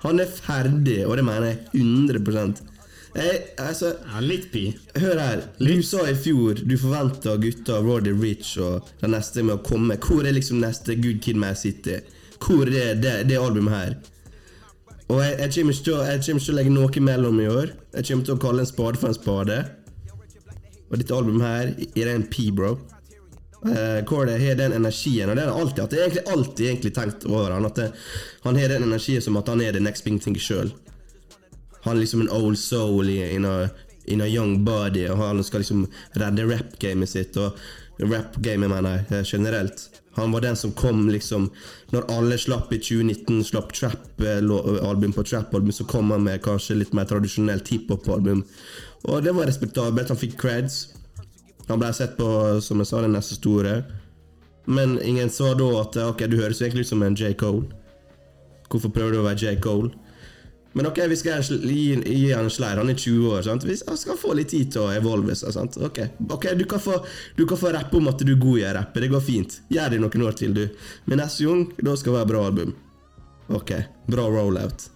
Han er ferdig, og det mener jeg 100% jeg, altså, Ja, litt pi. Hør her. Du sa i fjor du forventa gutta Roddy Rich og den neste med å komme. Hvor er liksom neste Good Kid Man City? Hvor er det, det albumet her? Og jeg, jeg, kommer til jeg kommer ikke til å legge noe mellom i år. Jeg kommer til å kalle en spade for en spade. Og dette albumet her er en P, bro. Uh, Corday har den energien, og det har alltid. Jeg egentlig alltid egentlig tenkt over han at det, han har den energien som at han er the next big thing sjøl. Han er liksom en old soul in a, in a young body, og han skal liksom redde rap-gamet sitt. Og rap-gamet, mener jeg, eh, generelt. Han var den som kom liksom Når alle slapp i 2019, slapp trap-album på trap-album, så kom han med kanskje litt mer tradisjonelt hiphop-album. Og det var respektabelt. Han fikk creds. Han ble sett på, som jeg sa, den neste store. Men ingen sa da at ok, du høres egentlig ut som en J. Cole. Hvorfor prøver du å være J. Cole? Men ok, vi skal gi, gi han en sleir. Han er 20 år. sant? Vi skal få litt tid til å evolve seg. sant? Ok, ok, du kan, få, du kan få rappe om at du er god i å rappe. Det går fint. Gjør det noen år til, du. Men neste gang, da skal det være bra album. Ok, bra rollout.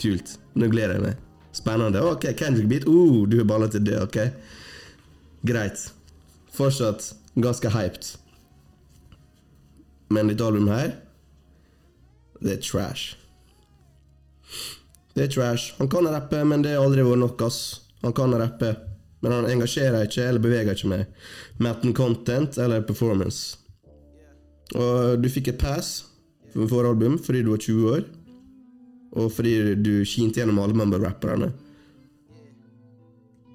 Kult. Nå gleder jeg meg. Spennende. Ok, Kendrick Beat. Uh, du er balla til det, ok? Greit. Fortsatt ganske hyped. Men dette albumet her, det er trash. Det er trash. Han kan rappe, men det har aldri vært nok, ass. Han kan rappe, men han engasjerer ikke eller beveger ikke meg. Matten content eller performance. Og du fikk et pass for album fordi du var 20 år. Og fordi du kinte gjennom alle member-rapperne.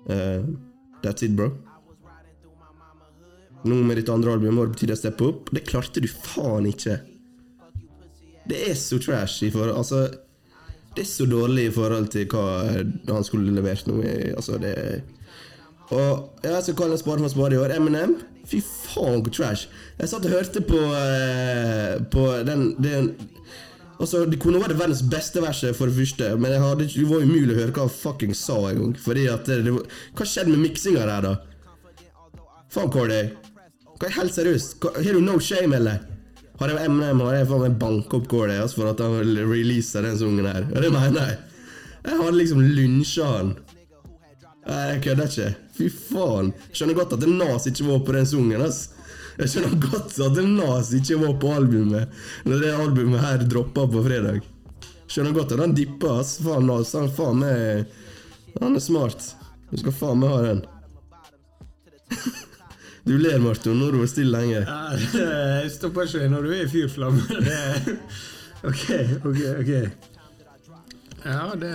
Uh, that's it, bro. Nå med ditt andre album, hva det betyr å steppe opp? Det klarte du faen ikke. Det er så trash i forhold Altså, det er så dårlig i forhold til hva han skulle levert nå. i- Altså, det Og jeg skal kalle en spade for en spade i år. Eminem, fy faen hvor trash. Jeg satt og hørte på eh, På den, den Altså, Det kunne vært verdens beste verset, for det første, men jeg hadde, det var umulig å høre hva han fucking sa engang. Fordi at det, det Hva skjedde med miksinga der, da? Faen, Cordy. Hva er helt seriøst? Har du no shame, eller? Har jeg Eminem har jeg faen meg banka opp Corday for at han releaser den sangen her. Ja, det mener jeg. Jeg hadde liksom lunsja han. Nei, jeg kødder ikke. Fy faen. Skjønner godt at Nas ikke var på den sangen. ass. Jeg skjønner godt at Nas ikke var på albumet når det albumet her droppa på fredag. Skjønner godt at han dippa, ass. Faen, Nas. Han faen meg Han er smart. Du skal faen meg ha den. Du ler, Marton. Nå har du vært stille lenge. Ja, det stopper ikke når du er i fyrflamme. Det Ok, ok, ok. Ja, det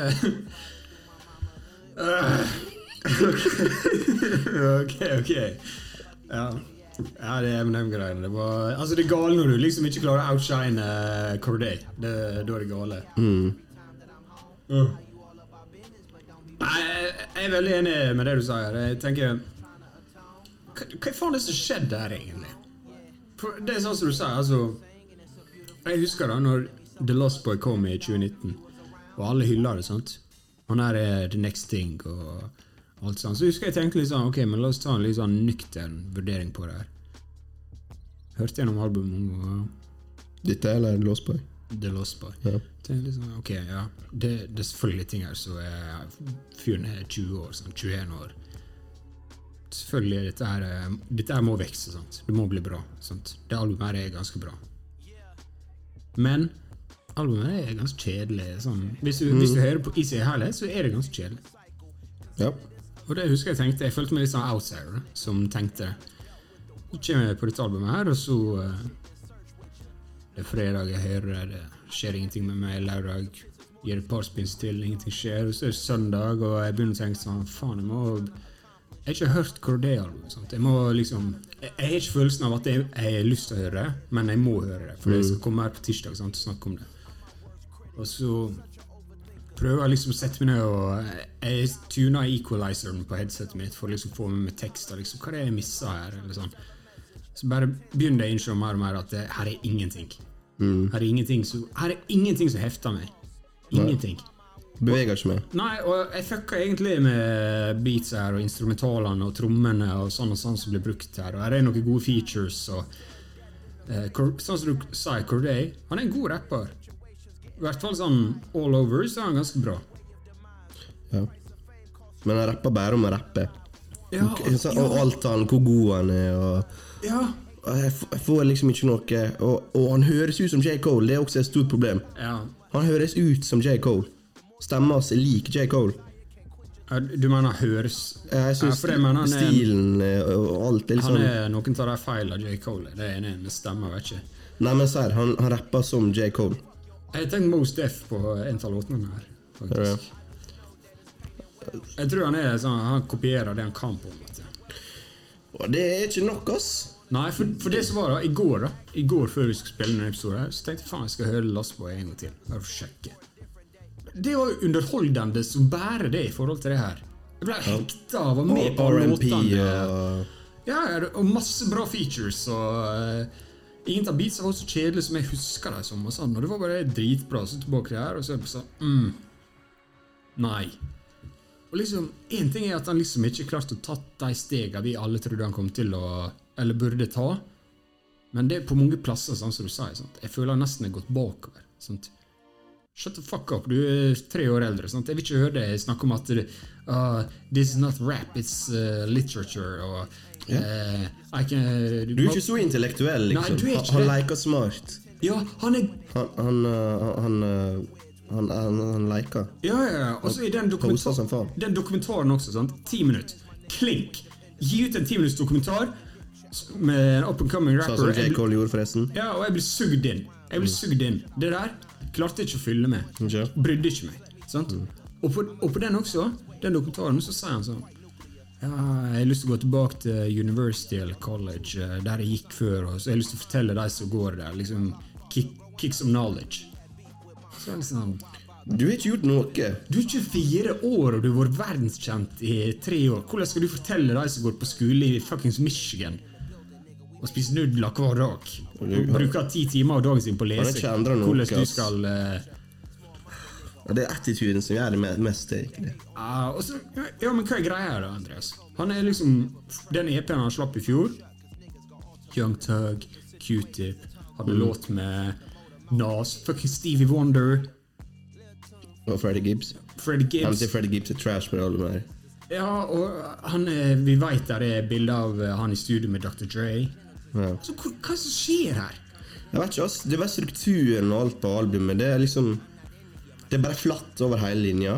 Ah. Ok, ok. Ja. Ja, det er MNM-greiene. Det var Altså, det er gale når du liksom ikke klarer å outshine uh, Corday. Da er det gale. Mm. Nei, jeg, jeg er veldig enig med det du sier. Jeg tenker Hva, hva faen er det som skjedde der, egentlig? For det er sånn som du sier, altså Jeg husker da når The Lost Boy kom i 2019, og alle hylla det, sant? Han her er the next thing, og alt sånt. Så husker jeg tenkte litt sånn, ok, men la oss ta en litt sånn nøktern vurdering på det her. Hørte gjennom albumet og Dette eller The Lost Boy? The Lost Boy. Ja. Tenkte litt sånn, ok, ja, det, det er selvfølgelig ting her som er fyren er 20 år, sånn, 21 år. Selvfølgelig, dette her, eh, dette her må sant? Det må bli bra. Sant? Det albumet her er ganske bra. Men albumet er ganske kjedelig. Sånn. Hvis, du, hvis du hører på Easy sin så er det ganske kjedelig. Ja. Og det husker jeg tenkte, jeg følte meg litt sånn outsider, som tenkte Så kommer jeg på dette albumet her, og så eh, Det er fredag, jeg hører det, det skjer ingenting med meg. Lørdag gir et par spins til, ingenting skjer. Og så er det søndag, og jeg begynner å tenke sånn Faen, jeg må Jeg har ikke hørt hvor det er. sant? Jeg må liksom Jeg jeg har ikke følelsen av at jeg, jeg har lyst til å høre det, men jeg må høre det. For jeg skal komme her på tirsdag sant, og snakke om det. Og så prøver jeg liksom å sette meg ned og Jeg tuner equalizeren på headsetet mitt for å liksom få med meg tekster. Liksom, hva er det jeg missa her? Eller sånn. Så bare begynner jeg å innse mer og mer at det, her er ingenting. Her, er ingenting som, her er ingenting som hefter meg. Ingenting. Beveger ikke meg. Nei, og jeg fucka egentlig med beats her, og instrumentalene og trommene og sånn og sånn som blir brukt her. Og her er noen gode features. og eh, Sånn som du sa, Corday, han er en god rapper. I hvert fall sånn all over så er han ganske bra. Ja. Men han rapper bare om å rappe. Ja, og, sant? Og alt han, hvor god han er. Og, ja. jeg, får liksom ikke noe og, og han høres ut som J. Cole, det er også et stort problem. ja. Han høres ut som J. Cole. Stemma hans er lik J. Cole. Du mener høres Jeg syns ja, mener stilen eh, og alt er litt Han sånn er noen av de feilene J. Cole. Det er enig, det stemmer, vet ikke. Nei, men serr, han, han rapper som J. Cole. Jeg har tenkt Mos Def på en av låtene her, faktisk. Jeg tror han er sånn Han kopierer det han kan, på. Og det er ikke nok, ass. Nei, for, for det som var da, i går da I går før vi skulle spille denne episoden, så tenkte jeg faen jeg skal høre Lastboy en gang til. Bare for å sjekke. Det var jo underholdende som bare det i forhold til det her. Jeg ble hekta av og med på Og låtene. og Ja, og masse bra features. Og uh, Ingen av beatsa var så kjedelige som jeg husker dem som. Og sånn, og det var bare dritbra. Så tilbake her, og så er det sånn mm, Nei. Og liksom, Én ting er at han liksom ikke klarte å tatt de stegene vi alle trodde han kom til å Eller burde ta. Men det er på mange plasser, sånn som du sier. Jeg føler han nesten er gått bakover. Sant? Shut the fuck up, du er tre år eldre. Sant? Jeg vil ikke høre deg snakke om at uh, This is not rap, it's uh, literature. Og, uh, I can, Du er ikke så intellektuell, Nei, liksom. du er han han leker smart. Ja, han er Han Han, uh, han, uh, han, han, han leker. Ja, ja, ja. Og så i den, dokumentar, den dokumentaren også, sant? Ti minutter. Klink! Gi ut en ti minutts dokumentar med en up and coming Sånn rapper. som J. Cole gjorde, forresten. Ja, og jeg blir sugd inn. Jeg blir sugd inn. Det der klarte ikke å fylle med. Okay. Brydde ikke meg. Sant? Og, på, og på den også, den dokumentaren, så sier han sånn ja, jeg har lyst til å gå tilbake til University eller college, eh, der jeg gikk før. Og så har jeg lyst til å fortelle de som går der, liksom kick, kick some knowledge. Så er det sånn Du har ikke gjort noe. Du er 24 år og du har vært verdenskjent i tre år. Hvordan skal du fortelle de som går på skole i fuckings Michigan og spise nudler hver dag? Og bruker ti timer av dagen sin på å lese hvordan du skal ja, det er attituden som gjør det me- mest, egentlig. ja, så, ja, men hva er greia her, da, Andreas? Han er liksom Den EP-en han slapp i fjor Young Tug, Q-Tip, hadde Mm. låt med Nas, fucking Stevie Wonder, Og Freddie Gibbs. Freddie Han Gibbs sier Freddie Gibbs er trash på det albumet her. Ja, og han, vi veit der er bilde av eh, han i studio med Dr. Dre. Ja. Altså, hva, hva som skjer her? Jeg vet ikke, ass. Det er bare strukturen og alt på albumet. Det er liksom Det er bare flatt over hele linja.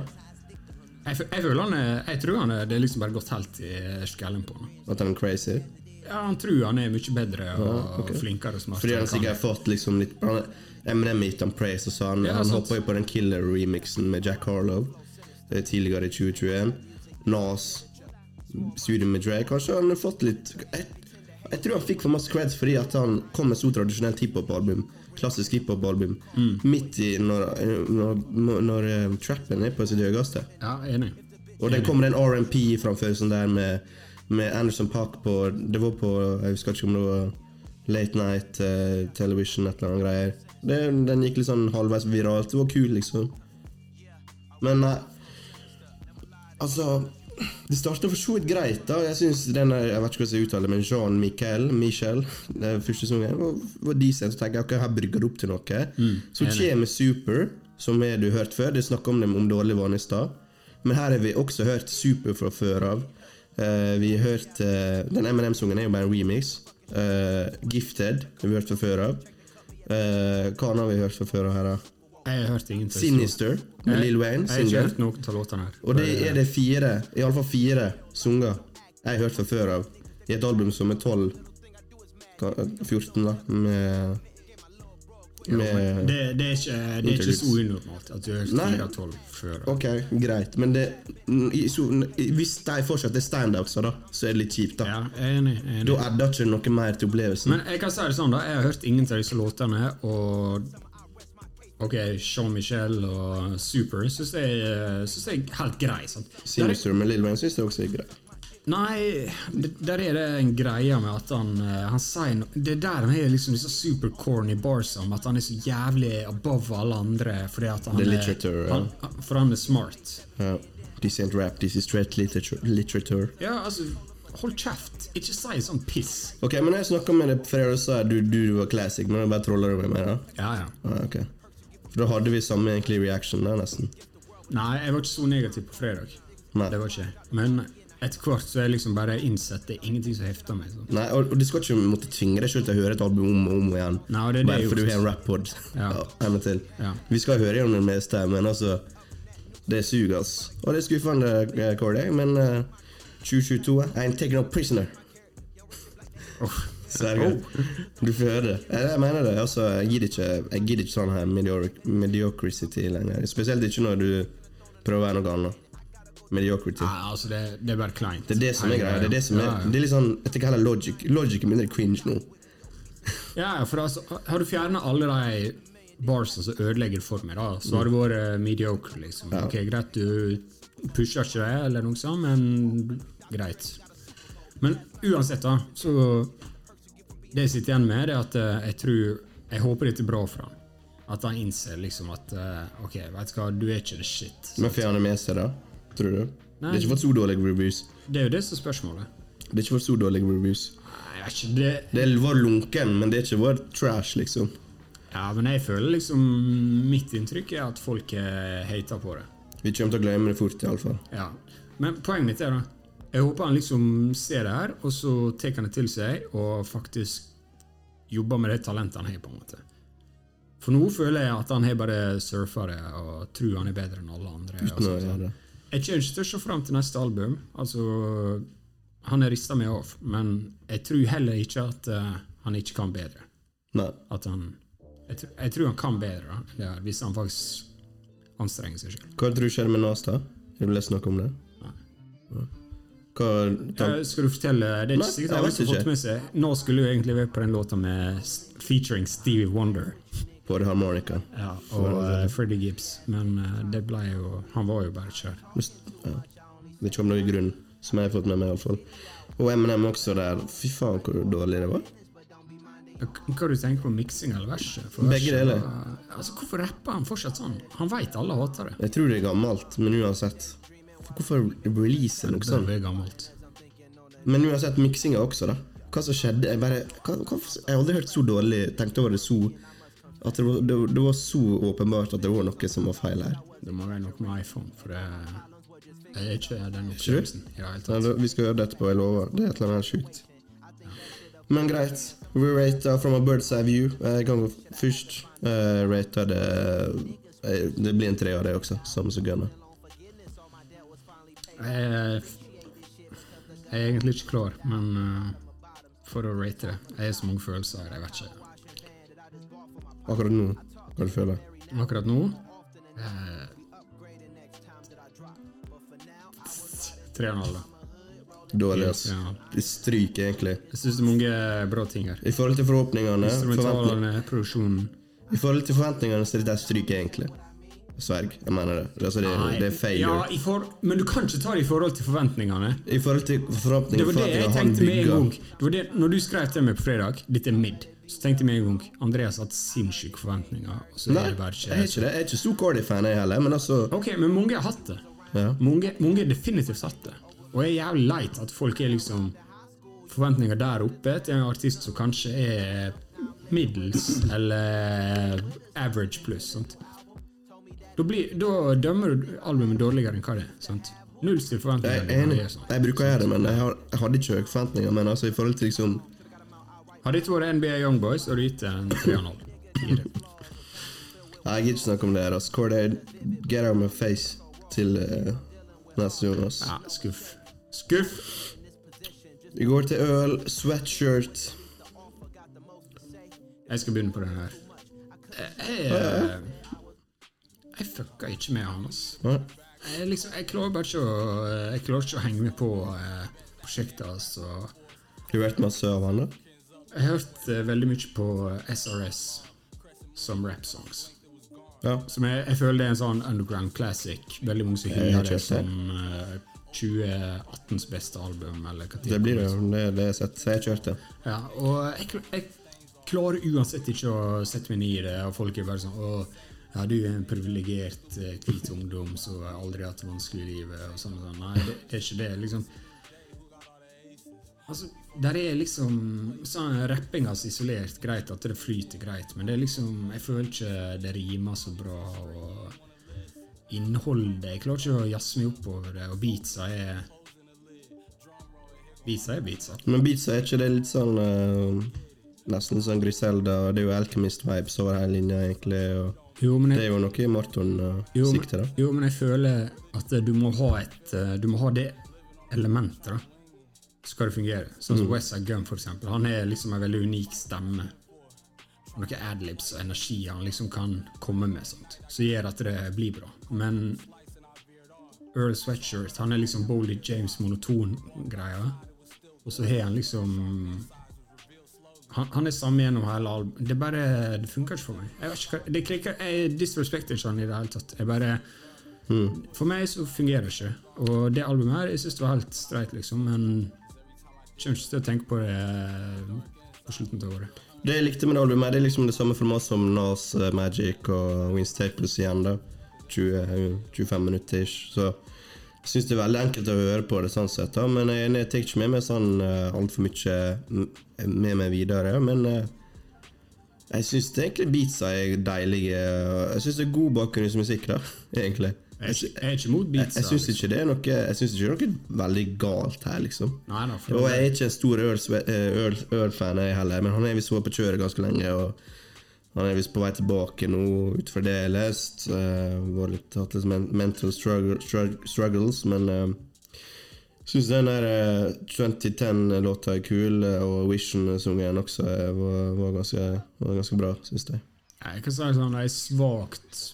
Jeg, jeg føler han er, jeg tror han er, det er liksom bare gått helt i skallen på han. At han er crazy. Ja, han tror han er mye bedre og, Ja, okay. flinkere Smart. Fordi han sikkert har fått liksom litt Eminem gitt han praise, og så han, Ja, han hoppa jo på den Killer-remixen med Jack Harlow eh, tidligere i 2021. Nas, studio med Dre. Kanskje han har fått litt jeg, jeg tror han fikk for masse creds fordi at han kom med så tradisjonelt hiphop-album. Klassisk hiphop-album. Mm. Midt i når, når, når, når uh, trappen er på sitt høyeste. Ja, enig. Og det kommer en R&P framfor sånn der med, med Anderson Park på Det var på Jeg husker ikke om det var Late Night uh, Television, et eller annet greier. Det, den gikk litt sånn halvveis viralt. Det var kul, liksom. Men nei Altså Det starta for så vidt greit. da Jeg synes denne, Jeg vet ikke hvordan jeg uttaler men Jean Michel, Michel den første sangen, var, var decent. Så tenker jeg ok, her brygger det opp til noe. så kommer Super, som er du hørt før. Det snakka om dem om dårlig vane i stad. Men her har vi også hørt Super fra før av. Uh, vi har hørt uh, Den M&M-sangen er jo bare en remix. Uh, Gifted har vi hørt fra før av. Hva annet har vi hørt fra før av her, da? Jeg har hørt ingenting. Sinister med Lill Wayne. Jeg har ikke hørt noen av låtene her. Og det er det fire, iallfall fire sanger jeg har hørt fra før av, i et album som er 12 14, da, med Med, Det, det, er ikke, det er ikke så unormalt at du har hørt Nei. 4 av 12 før. Ok, greit, men det, så, hvis de fortsatt er standoutser, da, så er det litt kjipt. da Ja, jeg er enig. jeg er enig. Da adder ikke noe mer til opplevelsen. Men jeg kan si det sånn da, jeg har hørt ingen av disse låtene, og Ok, Jean-Michel og Super syns jeg, synes jeg er helt grei. Sant? Er, Sinister med Lill Wayne syns jeg også er grei. nei, der er det en greie med at han, eh, han sier no, Det er der han har liksom disse super corny bars om at han er så jævlig above alle andre fordi at han er han, For han er smart. Uh, This ain't rap, this is straight literature. literature. Ja, altså, hold kjeft. Ikke si sånn piss. Ok, men jeg snakka med deg før du, du var classic, men jeg bare troller du meg, da? Ja, ja. Ah, ok. Da hadde vi samme egentlig reaction der, nesten. Nei, jeg var ikke så negativ på fredag. Nei. Det var ikke. Men etter hvert så har jeg liksom bare innsett det er ingenting som hefter meg. Så. Nei, og, og du skal ikke måtte tvinge deg selv til å høre et album om og om igjen. Nei, og det er det bare fordi du har en rap-pod. Ja. ja til. Ja. Vi skal høre gjennom det meste, men altså Det suger, ass. Og det er skuffende, eh, Corday, men uh, 2022 I'm taking up prisoner. Serger. Du får høre det. Jeg, jeg mener det. altså Jeg gidder ikke, jeg gidder ikke sånn her mediocr mediocrity lenger. Spesielt ikke når du prøver å være noe annet. Mediocrity. Nei, altså, det, det er bare kleint. Det er det som er greia. Det er det som er Ja, ja. Det er litt sånn Jeg tenker heller logic. Logic er mindre cringe nå. Ja, ja, for altså, har du fjernet alle de barsa som ødelegger for meg, da, så har det vært eh, mediocre, liksom. Ok, Greit, du pusher ikke det, eller noe sånt, men greit. Men uansett, da, så Det jeg sitter igjen med, det er at eh, jeg tror Jeg håper dette er bra for han. At han innser liksom at eh, Ok, vet du hva, du er ikke the shit. Men får han det med seg, da? Tror du? Det Nei. er ikke fått så dårlige reviews. Det er jo det som er spørsmålet. Det er ikke fått så dårlige reviews. Nei, ikke, det, Det var lunken, men det er ikke vært trash, liksom. ja, men jeg føler liksom Mitt inntrykk er at folk eh, hater på det. Vi kommer til å glemme det fort, iallfall. Ja. Men poenget mitt er da Jeg håper han liksom ser det her, og så tar han det til seg og faktisk jobber med det talentet han har. på en måte For nå føler jeg at han har bare surfa det og tror han er bedre enn alle andre. Uten å gjøre det. Jeg kommer ikke til å se fram til neste album. Altså, Han har rista meg av, men jeg tror heller ikke at uh, han ikke kan bedre. Nei. At han Jeg, tr jeg tror han kan bedre da, her, hvis han faktisk anstrenger seg sjøl. Hva tror du skjer med Nas, da? Har du lest noe om det? Nei. Hva Eh, Skal du fortelle Det er ikke sikkert alle har fått med seg. Nå skulle jo egentlig være på den låta med featuring Stevie Wonder på det harmonika? ja, og uh, Freddie Gibbs, men uh, det ble jo Han var jo bare kjør. Ja. Det kommer noen grunn, som jeg har fått med meg, iallfall. Og Eminem også der. Fy faen, hvor dårlig det var. Hva du tenker på miksing eller verset? Begge deler. Altså, hvorfor rapper han fortsatt sånn? Han veit alle hater det. Jeg tror det er gammelt, men uansett. Hvorfor release noe sånt? Det er gammelt. Men uansett, miksinga også, da. Hva som skjedde? Jeg bare hva, hva, Jeg har aldri hørt så dårlig Tenkte over det så At det var, det, det var så åpenbart at det var noe som var feil her. Det må være noe med iPhone, for det jeg er ikke den opplevelsen. Ja, Nei, da, vi skal gjøre det etterpå, jeg lover. Det er et eller annet sjukt. Men greit. We rate from a bird's eye view. Jeg kan først. Uh, rate det eh, Det blir en tre av det også, samme som Gunnar. Jeg, jeg er egentlig ikke klar, men uh, for å rate det Jeg har så mange følelser. Jeg vet ikke. Akkurat nå, hva du føler Akkurat nå eh, Tre og en halv, da. Dårlig, ass. Ja. Det stryker, egentlig. Jeg syns det er mange bra ting her. I forhold til forhåpningene Instrumentalene, produksjonen I forhold til forventningene så er det der stryker, egentlig. Sverg. Jeg mener det. Altså, det, det er failure. Ja, i for, men du kan ikke ta det i forhold til forventningene. I forhold til Det forhåpningene var det jeg tenkte med en gang. Det var det, når du skrev til meg på fredag, dette er midd, så tenkte jeg med en gang Andreas har hatt sinnssyke forventninger. Så Nei, det jeg er ikke det. Jeg er ikke så Cordy-fan, jeg heller, men altså Ok, men mange har hatt det. ja. Mange, mange har definitivt hatt det. Og jeg er jævlig leit at folk er liksom forventninger der oppe til en artist som kanskje er middels eller average pluss. sant? Da, blir, da dømmer du albumet dårligere enn hva det er. sant? Null til forventninger. Jeg er enig. det. Jeg bruker å gjøre det, men jeg, har, jeg hadde ikke høye forventninger. Men altså, i forhold til liksom Hadde ikke vært NBA Young Boys, hadde du gitt det en 3,5. Nei, Jeg gidder ikke snakke om det her. det er get out of my face til uh, neste. Altså. Ja, skuff. Skuff! Vi går til øl, sweatshirt. Jeg skal begynne på den her. Jeg, jeg, jeg fucka ikke med han, altså. Jeg, liksom, jeg klarer bare ikke å Jeg klarer ikke å henge med på eh, prosjektet hans. og Du har hørt masse av han, da? Jeg har hørt eh, veldig mye på SRS som rap-songs. Ja. Som jeg, jeg føler det er en sånn underground classic. Veldig mange som hyller det som eh, 2018s beste album. Eller hva Det blir det. Det, det er sett. Så jeg det. Ja, og jeg, jeg klarer uansett ikke å sette meg inn i det, og folk er bare sånn Å, ja, du er en privilegert eh, hvit ungdom som aldri har hatt det vanskelig i livet, og sånn og sånn. Nei, det, er ikke det. Liksom Altså, der er liksom sånn Rapping altså isolert, greit at det flyter greit, men det er liksom Jeg føler ikke det rimer så bra, og innholdet Jeg klarer ikke å jazze meg opp over det, og beatsa er Beatsa er beatsa. Men beatsa er ikke det litt sånn uh, Nesten sånn Griselda, og det er jo Alchemist-vibes over hele linja, egentlig. Og Jo, jeg, det er jo noe Marton uh, sikter, da. Jo, men jeg føler at du må ha et eh, Du må ha det elementet, da. Skal det fungere. Sånn som Westside Gun, for eksempel. Han er liksom en veldig unik stemme. Noen adlibs og energi han liksom kan komme med, sånt. som gjør at det blir bra. Men Earl Sweatshirt, han er liksom Boldy James monoton-greia. Og så har han liksom han, han er samme gjennom hele albumet. Det bare, det funker ikke for meg. Jeg vet ikke hva, det klikker, Jeg disrespekter ikke han i det hele tatt. Jeg bare, For meg så fungerer det ikke. Og det albumet her, jeg syns det var helt streit, liksom. Men kommer ikke til å tenke på det på slutten av året. Det jeg likte med det albumet, det er liksom det samme format som Nas eh, Magic og Win Staples igjen. da 20, 25 minutter ish. Så jeg syns det er veldig enkelt å høre på det sånn sett. da Men jeg, jeg tar ikke med meg sånn uh, altfor mye med meg videre. Men eh, jeg syns egentlig beatsa er deilige. Jeg syns det er god bakgrunnsmusikk, da, egentlig. Jeg jeg er ikke mot Jeg, beatsa. jeg syns ikke det er noe Jeg synes ikke det er noe veldig galt her, liksom. Nei da, Og jeg er ikke en stor Earl- eh, Earl- Earl-fan, jeg heller, men han er visst vært på kjøret ganske lenge. Og han er visst på vei tilbake nå, ut fra det jeg har lest. Uh, litt, hatt litt mental struggle, struggles, men uh, syns den der uh, 2010-låta er kul, eh, og Vision-sungen også eh, var, var, ganske, var ganske bra, syns jeg. Jeg kan si sånn, jeg er svakt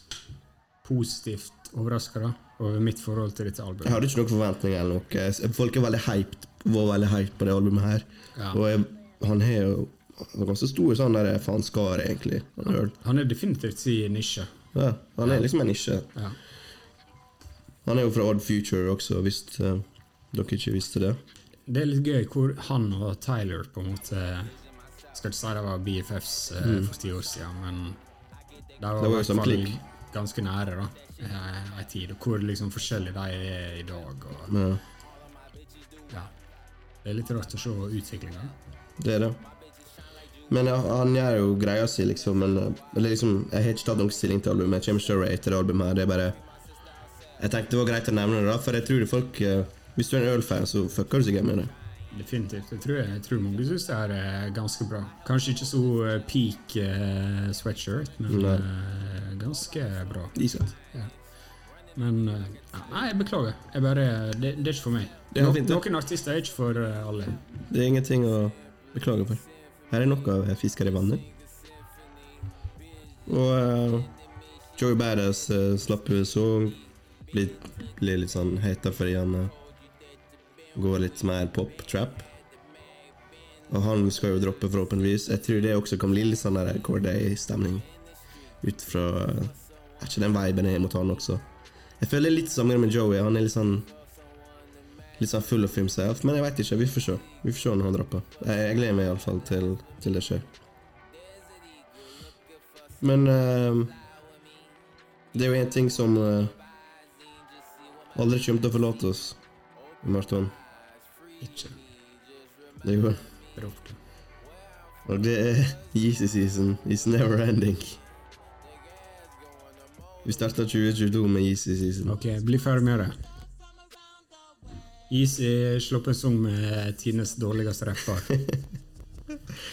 positivt overraska over mitt forhold til dette Jeg hadde ikke noen forventninger eller noe. Folk er veldig hyped, var veldig hyped på det albumet her. Ja. Og jeg, han har jo han er ganske stor sånn der faenskare, egentlig. Han. Han er definitivt sin nisje. Ja, han er liksom en nisje. Ja. Han er jo fra Odd Future også, hvis uh, dere ikke visste det. Det er litt gøy hvor han og Tyler på en måte Skal ikke si det var BFFs eh, for ti år siden, men de var, Mm. Det var jo samme klikk. ganske nære da eh, en tid. Og hvor liksom forskjellige de er i dag. Og, ja. ja. Det er litt rart å se utviklinga. det er det. Men ja, han gjør jo greia si, liksom. Men eh, eller liksom, jeg har ikke tatt noen stilling til albumet. Jeg kommer ikke til å rate det albumet her. Det er bare Jeg tenkte det var greit å nevne det, da, for jeg tror folk eh, Hvis du er en Earl-fan, så fucker du sikkert med det. Definitivt. Jeg tror, jeg tror mange syns det er ganske bra. Kanskje ikke så eh, peak uh, sweatshirt, men eh, ganske bra. Decent. Men uh, Nei, jeg beklager. Jeg bare, det, det er ikke for meg. Det No, fint, noen artister er ikke for alle. Det er ingenting å beklage for. Her er noe av fisker i vannet. Og uh, Joey Badass uh, slapp så blir, blir litt sånn heta fordi han eh, går litt mer pop-trap. Og han skal jo droppe, forhåpentligvis. Jeg tror det også kan litt sånn Corday-stemning. Ut fra Er ikke den viben jeg mot han også? Jeg føler er litt samme med Joey. Han er litt sånn Litt sånn full of himself. Men jeg veit ikke. Vi får se. Vi får se når han dropper. Jeg, jeg gleder meg iallfall til, til det skjer. Men uh, det er jo én ting som uh, aldri kommer til å forlate oss, Marton. Ikke Det går. jo. Og det er Yeezy season is never ending. Vi starta 2022 med Yeezy season. Ok, bli ferdig med det. Easy slapp en sang med tidenes dårligste rapper.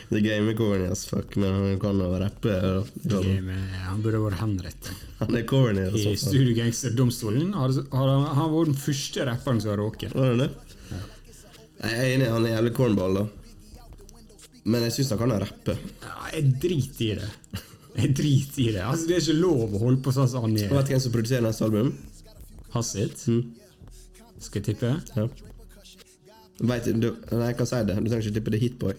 Det er med corny as fuck, men han kan jo rappe. Han burde vært henrettet. Han er corny. I. Studio Gangster-domstolen har har han han vært den første rapperen som har råket. Var det det? Jeg er enig, han er jævlig cornball, da. Men jeg syns han kan rappe. Ja, jeg driter i det. Jeg driter i det. Altså, det er ikke lov å holde på sånn som han Vet du hvem som produserer neste album? Hassit. Skal jeg tippe? Ja. Vet du, nei, jeg kan si det. Du trenger ikke tippe det Hitboy.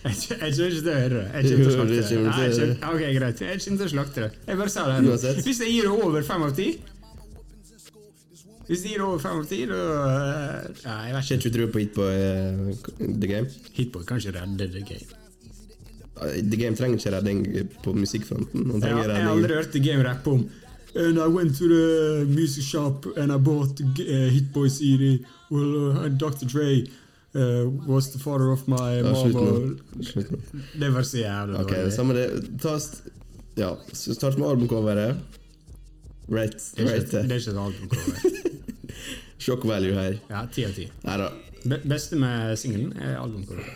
Jeg kjenner jeg kommer ikke å høre det. Jeg kommer til å slakte det. Nei, jeg Ok, greit. Jeg kommer til å slakte det. Jeg bare sa det. Uansett. Hvis jeg gir det over fem av ti Hvis jeg gir det over fem av ti, da eh, Nei, jeg vet Ikke ikke. du tro på Hitboy uh, The Game. Hitboy kan ikke redde the game. Uh, The Game trenger ikke redding på musikkfronten. Ja, Jeg, har- aldri hørt The Game rappe om And I went to the music shop and I bought the Hit Hitboy CD. Well, uh, Dr. Dre uh, was the father of my Ja, mama. Slutt nå. Det var så jævlig Ok, dårlig. samme det. Ta ja, start med albumcoveret. Rate, Det er ikke, det er ikke et albumcover. Shock value her. Ja, ti av ti. Be beste med singelen er albumcoveret.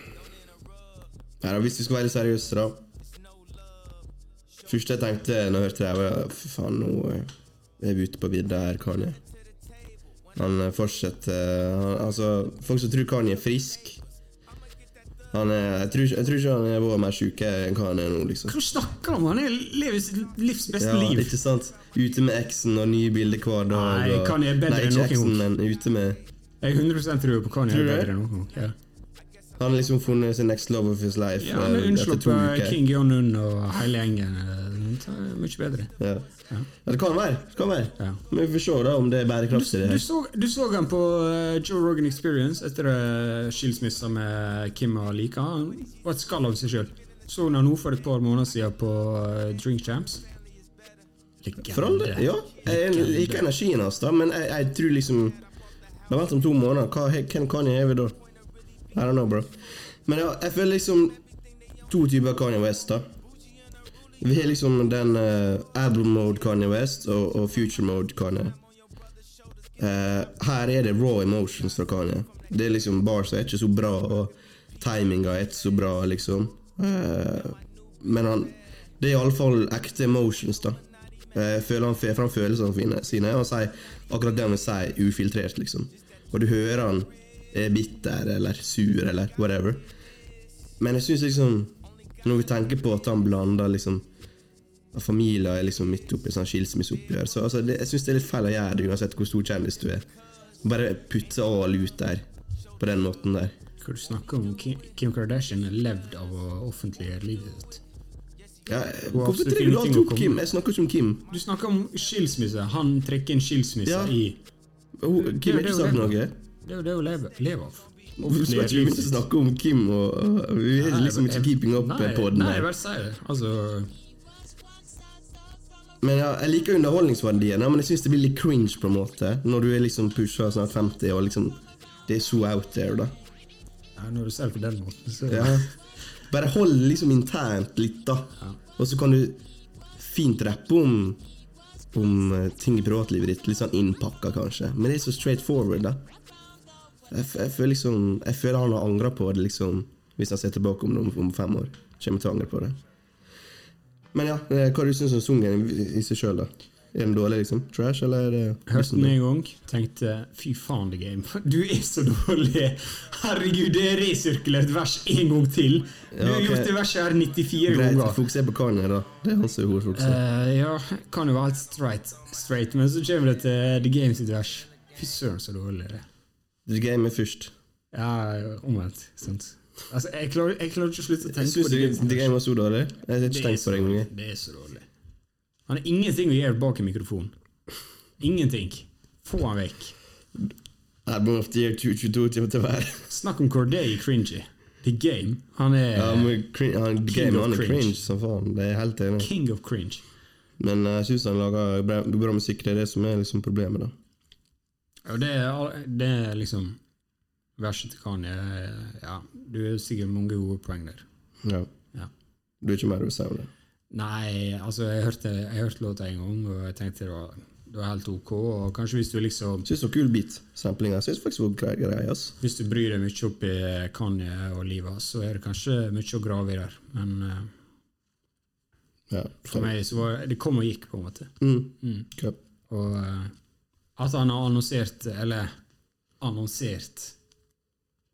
Hvis vi skal være seriøse, da. Første jeg tenkte når jeg hørte det, var fy faen, nå eh, er vi ute på vidda her, Kanye. Han eh, fortsetter eh, han, Altså, folk som tror Kanye er frisk han er, jeg, tror, jeg tror ikke han er vært mer sjuk enn hva han er nå, liksom. Hva snakker du om? Han er lever sitt livs beste Ja, liv. ikke sant? Ute med eksen og nye bilder hver dag. Nei, Kanye er bedre nei, enn ikke noen eksen, men ute med Jeg er 100% tror på Kanye er bedre enn noen. Ja. Han har liksom funnet sin next love of his life Ja, han har er unnsluppet. King Jong-un og hele gjengen. eh, Det er mye bedre. Ja. ja, det kan være. Det kan være. Ja. Men vi får se da om det er bærekraftig. Du, du, så, du så han på eh, Joe Rogan Experience etter skilsmissa med Kim og Lika. Han var et skall av seg sjøl. Så hun han nå for et par måneder siden på eh, Drink Champs. Legende. For all del. Ja, jeg liker energien hans, da, men jeg, jeg tror liksom Det har vært om to måneder. Hva, hvem kan jeg være da? I don't know, bro. Men ja, jeg føler liksom to typer Kanye West, da. Vi har liksom den uh, album mode Kanye West og, og future mode Kanye. Uh, her er det raw emotions fra Kanye. Det er liksom Barsa er ikke så bra, og timinga er ikke så bra, liksom. Uh, men han Det er iallfall ekte emotions, da. Jeg føler han får fram følelsene sine og sier akkurat det han vil si, ufiltrert, liksom. Og du hører han er bitter eller sur eller whatever. Men jeg syns liksom Når vi tenker på at han blander liksom at familien er liksom midt oppi sånn skilsmisseoppgjør, så altså, det, jeg syns det er litt feil å gjøre det uansett hvor stor kjendis du er. Bare putte all ut der på den måten der. Hva du snakker om? Kim, Kardashian har levd av å offentliggjøre livet sitt. Ja, hvorfor trenger du alltid opp Kim? Jeg snakker ikke om Kim. Du snakker om skilsmisse. Han trekker en skilsmisse Ja. i Kim har det ikke sagt det. noe. Det er jo det å leve, lever av. Hvorfor skal ikke vi begynne å snakke om Kim? Og, og, vi er liksom ikke keeping up nei, på den Nei, her. bare si det. Altså Men ja, Jeg liker underholdningsverdien, men jeg syns det blir litt cringe på en måte. Når du er liksom pusha snart 50 og liksom Det er så out there, da. ja, Når du ser det på den måten, så Ja. Bare hold liksom internt litt, da. Og så kan du fint rappe om Om eh, ting i privatlivet ditt. Litt sånn innpakka, kanskje. Men det er så straight forward, da. Jeg, jeg føler liksom Jeg føler han har angra på det, liksom. Hvis han ser tilbake om om, om fem år. Kommer til å angre på det. Men ja, hva hva du syns om sungen i, seg sjøl, da? Er den dårlig, liksom? Trash, eller er det Hørte den en gang, tenkte fy faen, The Game. Du er så dårlig! Herregud, det er resirkulert vers en gang til! Du Ja, har gjort det verset her 94 Greit, ganger. fokuser på Kanye, da. Det er hans hovedfokus. Uh, ja, kan jo være helt straight, straight, men så kommer det til The Game sitt vers. Fy søren, så dårlig det er. The game er først. Ja, omvendt. Sant. Altså, jeg klarer, jeg klarer ikke å slutte å tenke syns på The Game. du The game var så dårlig. Jeg har ikke tenkt på det engang. Det er så dårlig. Han har ingenting å gjøre bak en mikrofon. Ingenting. Få han vekk. Album of the year 22 timer til hver. Snakk om Corday cringy. The Game. Han er Ja, men han, The King game of han cringe. cringe som faen. Det er helt enig. king of cringe. Men jeg uh, syns han lager bra, bra musikk. Det er det som er liksom problemet, da. Og det er, det er liksom Verset til Kanye Ja, du har sikkert mange gode poeng der. Ja. Ja. Du er ikke mer å si om det? Nei, altså, jeg hørte, jeg hørte låta en gang, og jeg tenkte det var, det var helt ok. Og kanskje hvis du liksom Syns det var kul beat. Samplinga syns faktisk var grei greie. ass. Hvis du bryr deg mye opp i Kanye og livet hans, så er det kanskje mye å grave i der. Men uh, Ja. for meg så var det kom og gikk, på en måte. Mm. Ja. Og eh, at han har annonsert, eller annonsert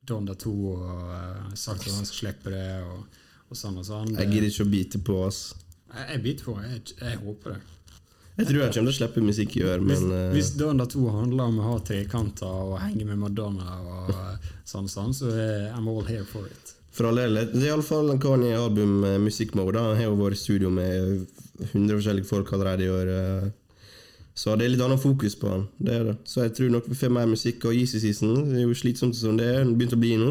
Donda 2 og uh, sagt at han skal slippe det, og og sånn og sånn. Jeg gidder ikke å bite på, ass. Jeg, jeg biter på, jeg, jeg håper det. Jeg tror jeg kommer til å slippe musikk i år, men eh, hvis Donda 2 handler om å ha trekanter og henge med Madonna og sånn, sånn så er I'm all here for it. for all del. Det er iallfall Kanye-album med musikkmode. Han har jo vært i studio med 100 forskjellige folk allerede i år. Eh. Så det er litt annet fokus på han. Det er det. Så jeg tror nok vi får mer musikk. Og Yeezy Season det er jo slitsomt som det er. Det begynt å bli nå.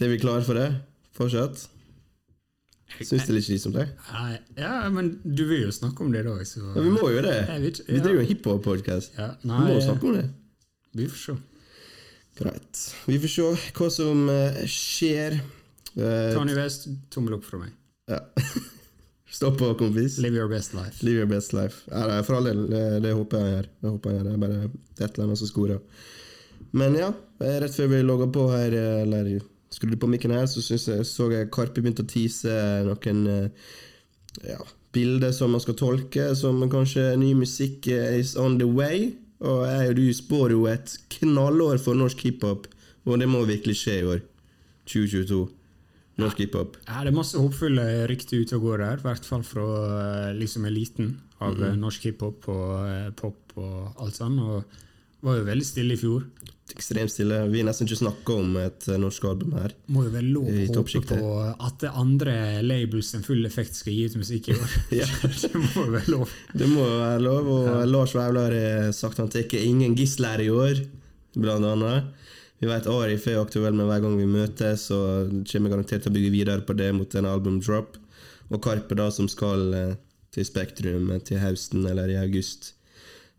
Er vi klare for det? Fortsatt? Syns det er litt slitsomt, jeg. Ja, men du vil jo snakke om det da, så Ja, vi må jo det. Vet ja. Vi driver jo en hiphop-podkast. ja, Vi må må snakke om det. vi får se. Greit. Vi får se hva som eh, skjer. Tony West, tommel opp fra meg. ja. Stå på, kompis. Live your best life. Live your best life. Ja, for all del, det, håper jeg gjør. Det håper jeg gjør. Det er bare et eller annet som skorer. Men ja, eh, rett før vi logga på her, eh, eller skrudde på mikken her, så jeg, så jeg Karpi begynte å tease noen eh, ja, bilder som man skal tolke, som kanskje ny musikk is on the way. Og jeg og du spår jo et knallår for norsk hiphop, og det må virkelig skje i år. 2022. Norsk hiphop. Ja, det er masse håpfulle rykter ute og går der, i hvert fall fra eh, liksom eliten av mm -hmm. norsk hiphop og eh, pop og alt sånt. Og var jo veldig stille i fjor. Ekstremt stille. Vi har nesten ikke snakka om et eh, norsk album her. Må jo vel lov å håpe på at det andre labels enn Full Effekt skal gi ut musikk i år. Det må jo være lov. Det må jo være lov, og Lars Vaular har sagt han tar ingen gisler i år, blant annet. Vi vet Arif er aktuell med hver gang vi møtes, og kommer garantert til å bygge videre på det mot en albumdrop. Og Karpe, da, som skal eh, til Spektrum eh, til høsten eller i august.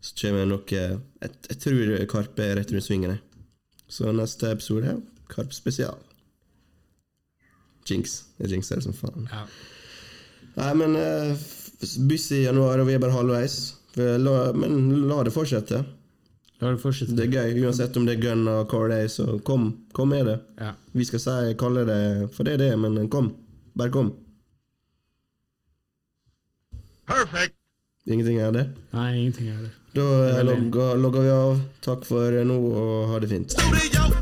Så kommer nok eh, jeg, jeg tror Karpe er rett rundt svingene. Så neste episode er Karp spesial. Jinx. Jeg jinxer det som faen. Ja. Nei, men uh, buss i januar, og vi er bare halvveis. La, men la det fortsette. La det fortsette. Det er gøy, uansett om det er gun og car day, så kom, kom med det. Ja. Vi skal si, kalle det for det det er, men kom. Bare kom. Perfect. Ingenting er det. Nei, ingenting er det. Da eh, logger, logger vi av. Takk for nå, og ha det fint.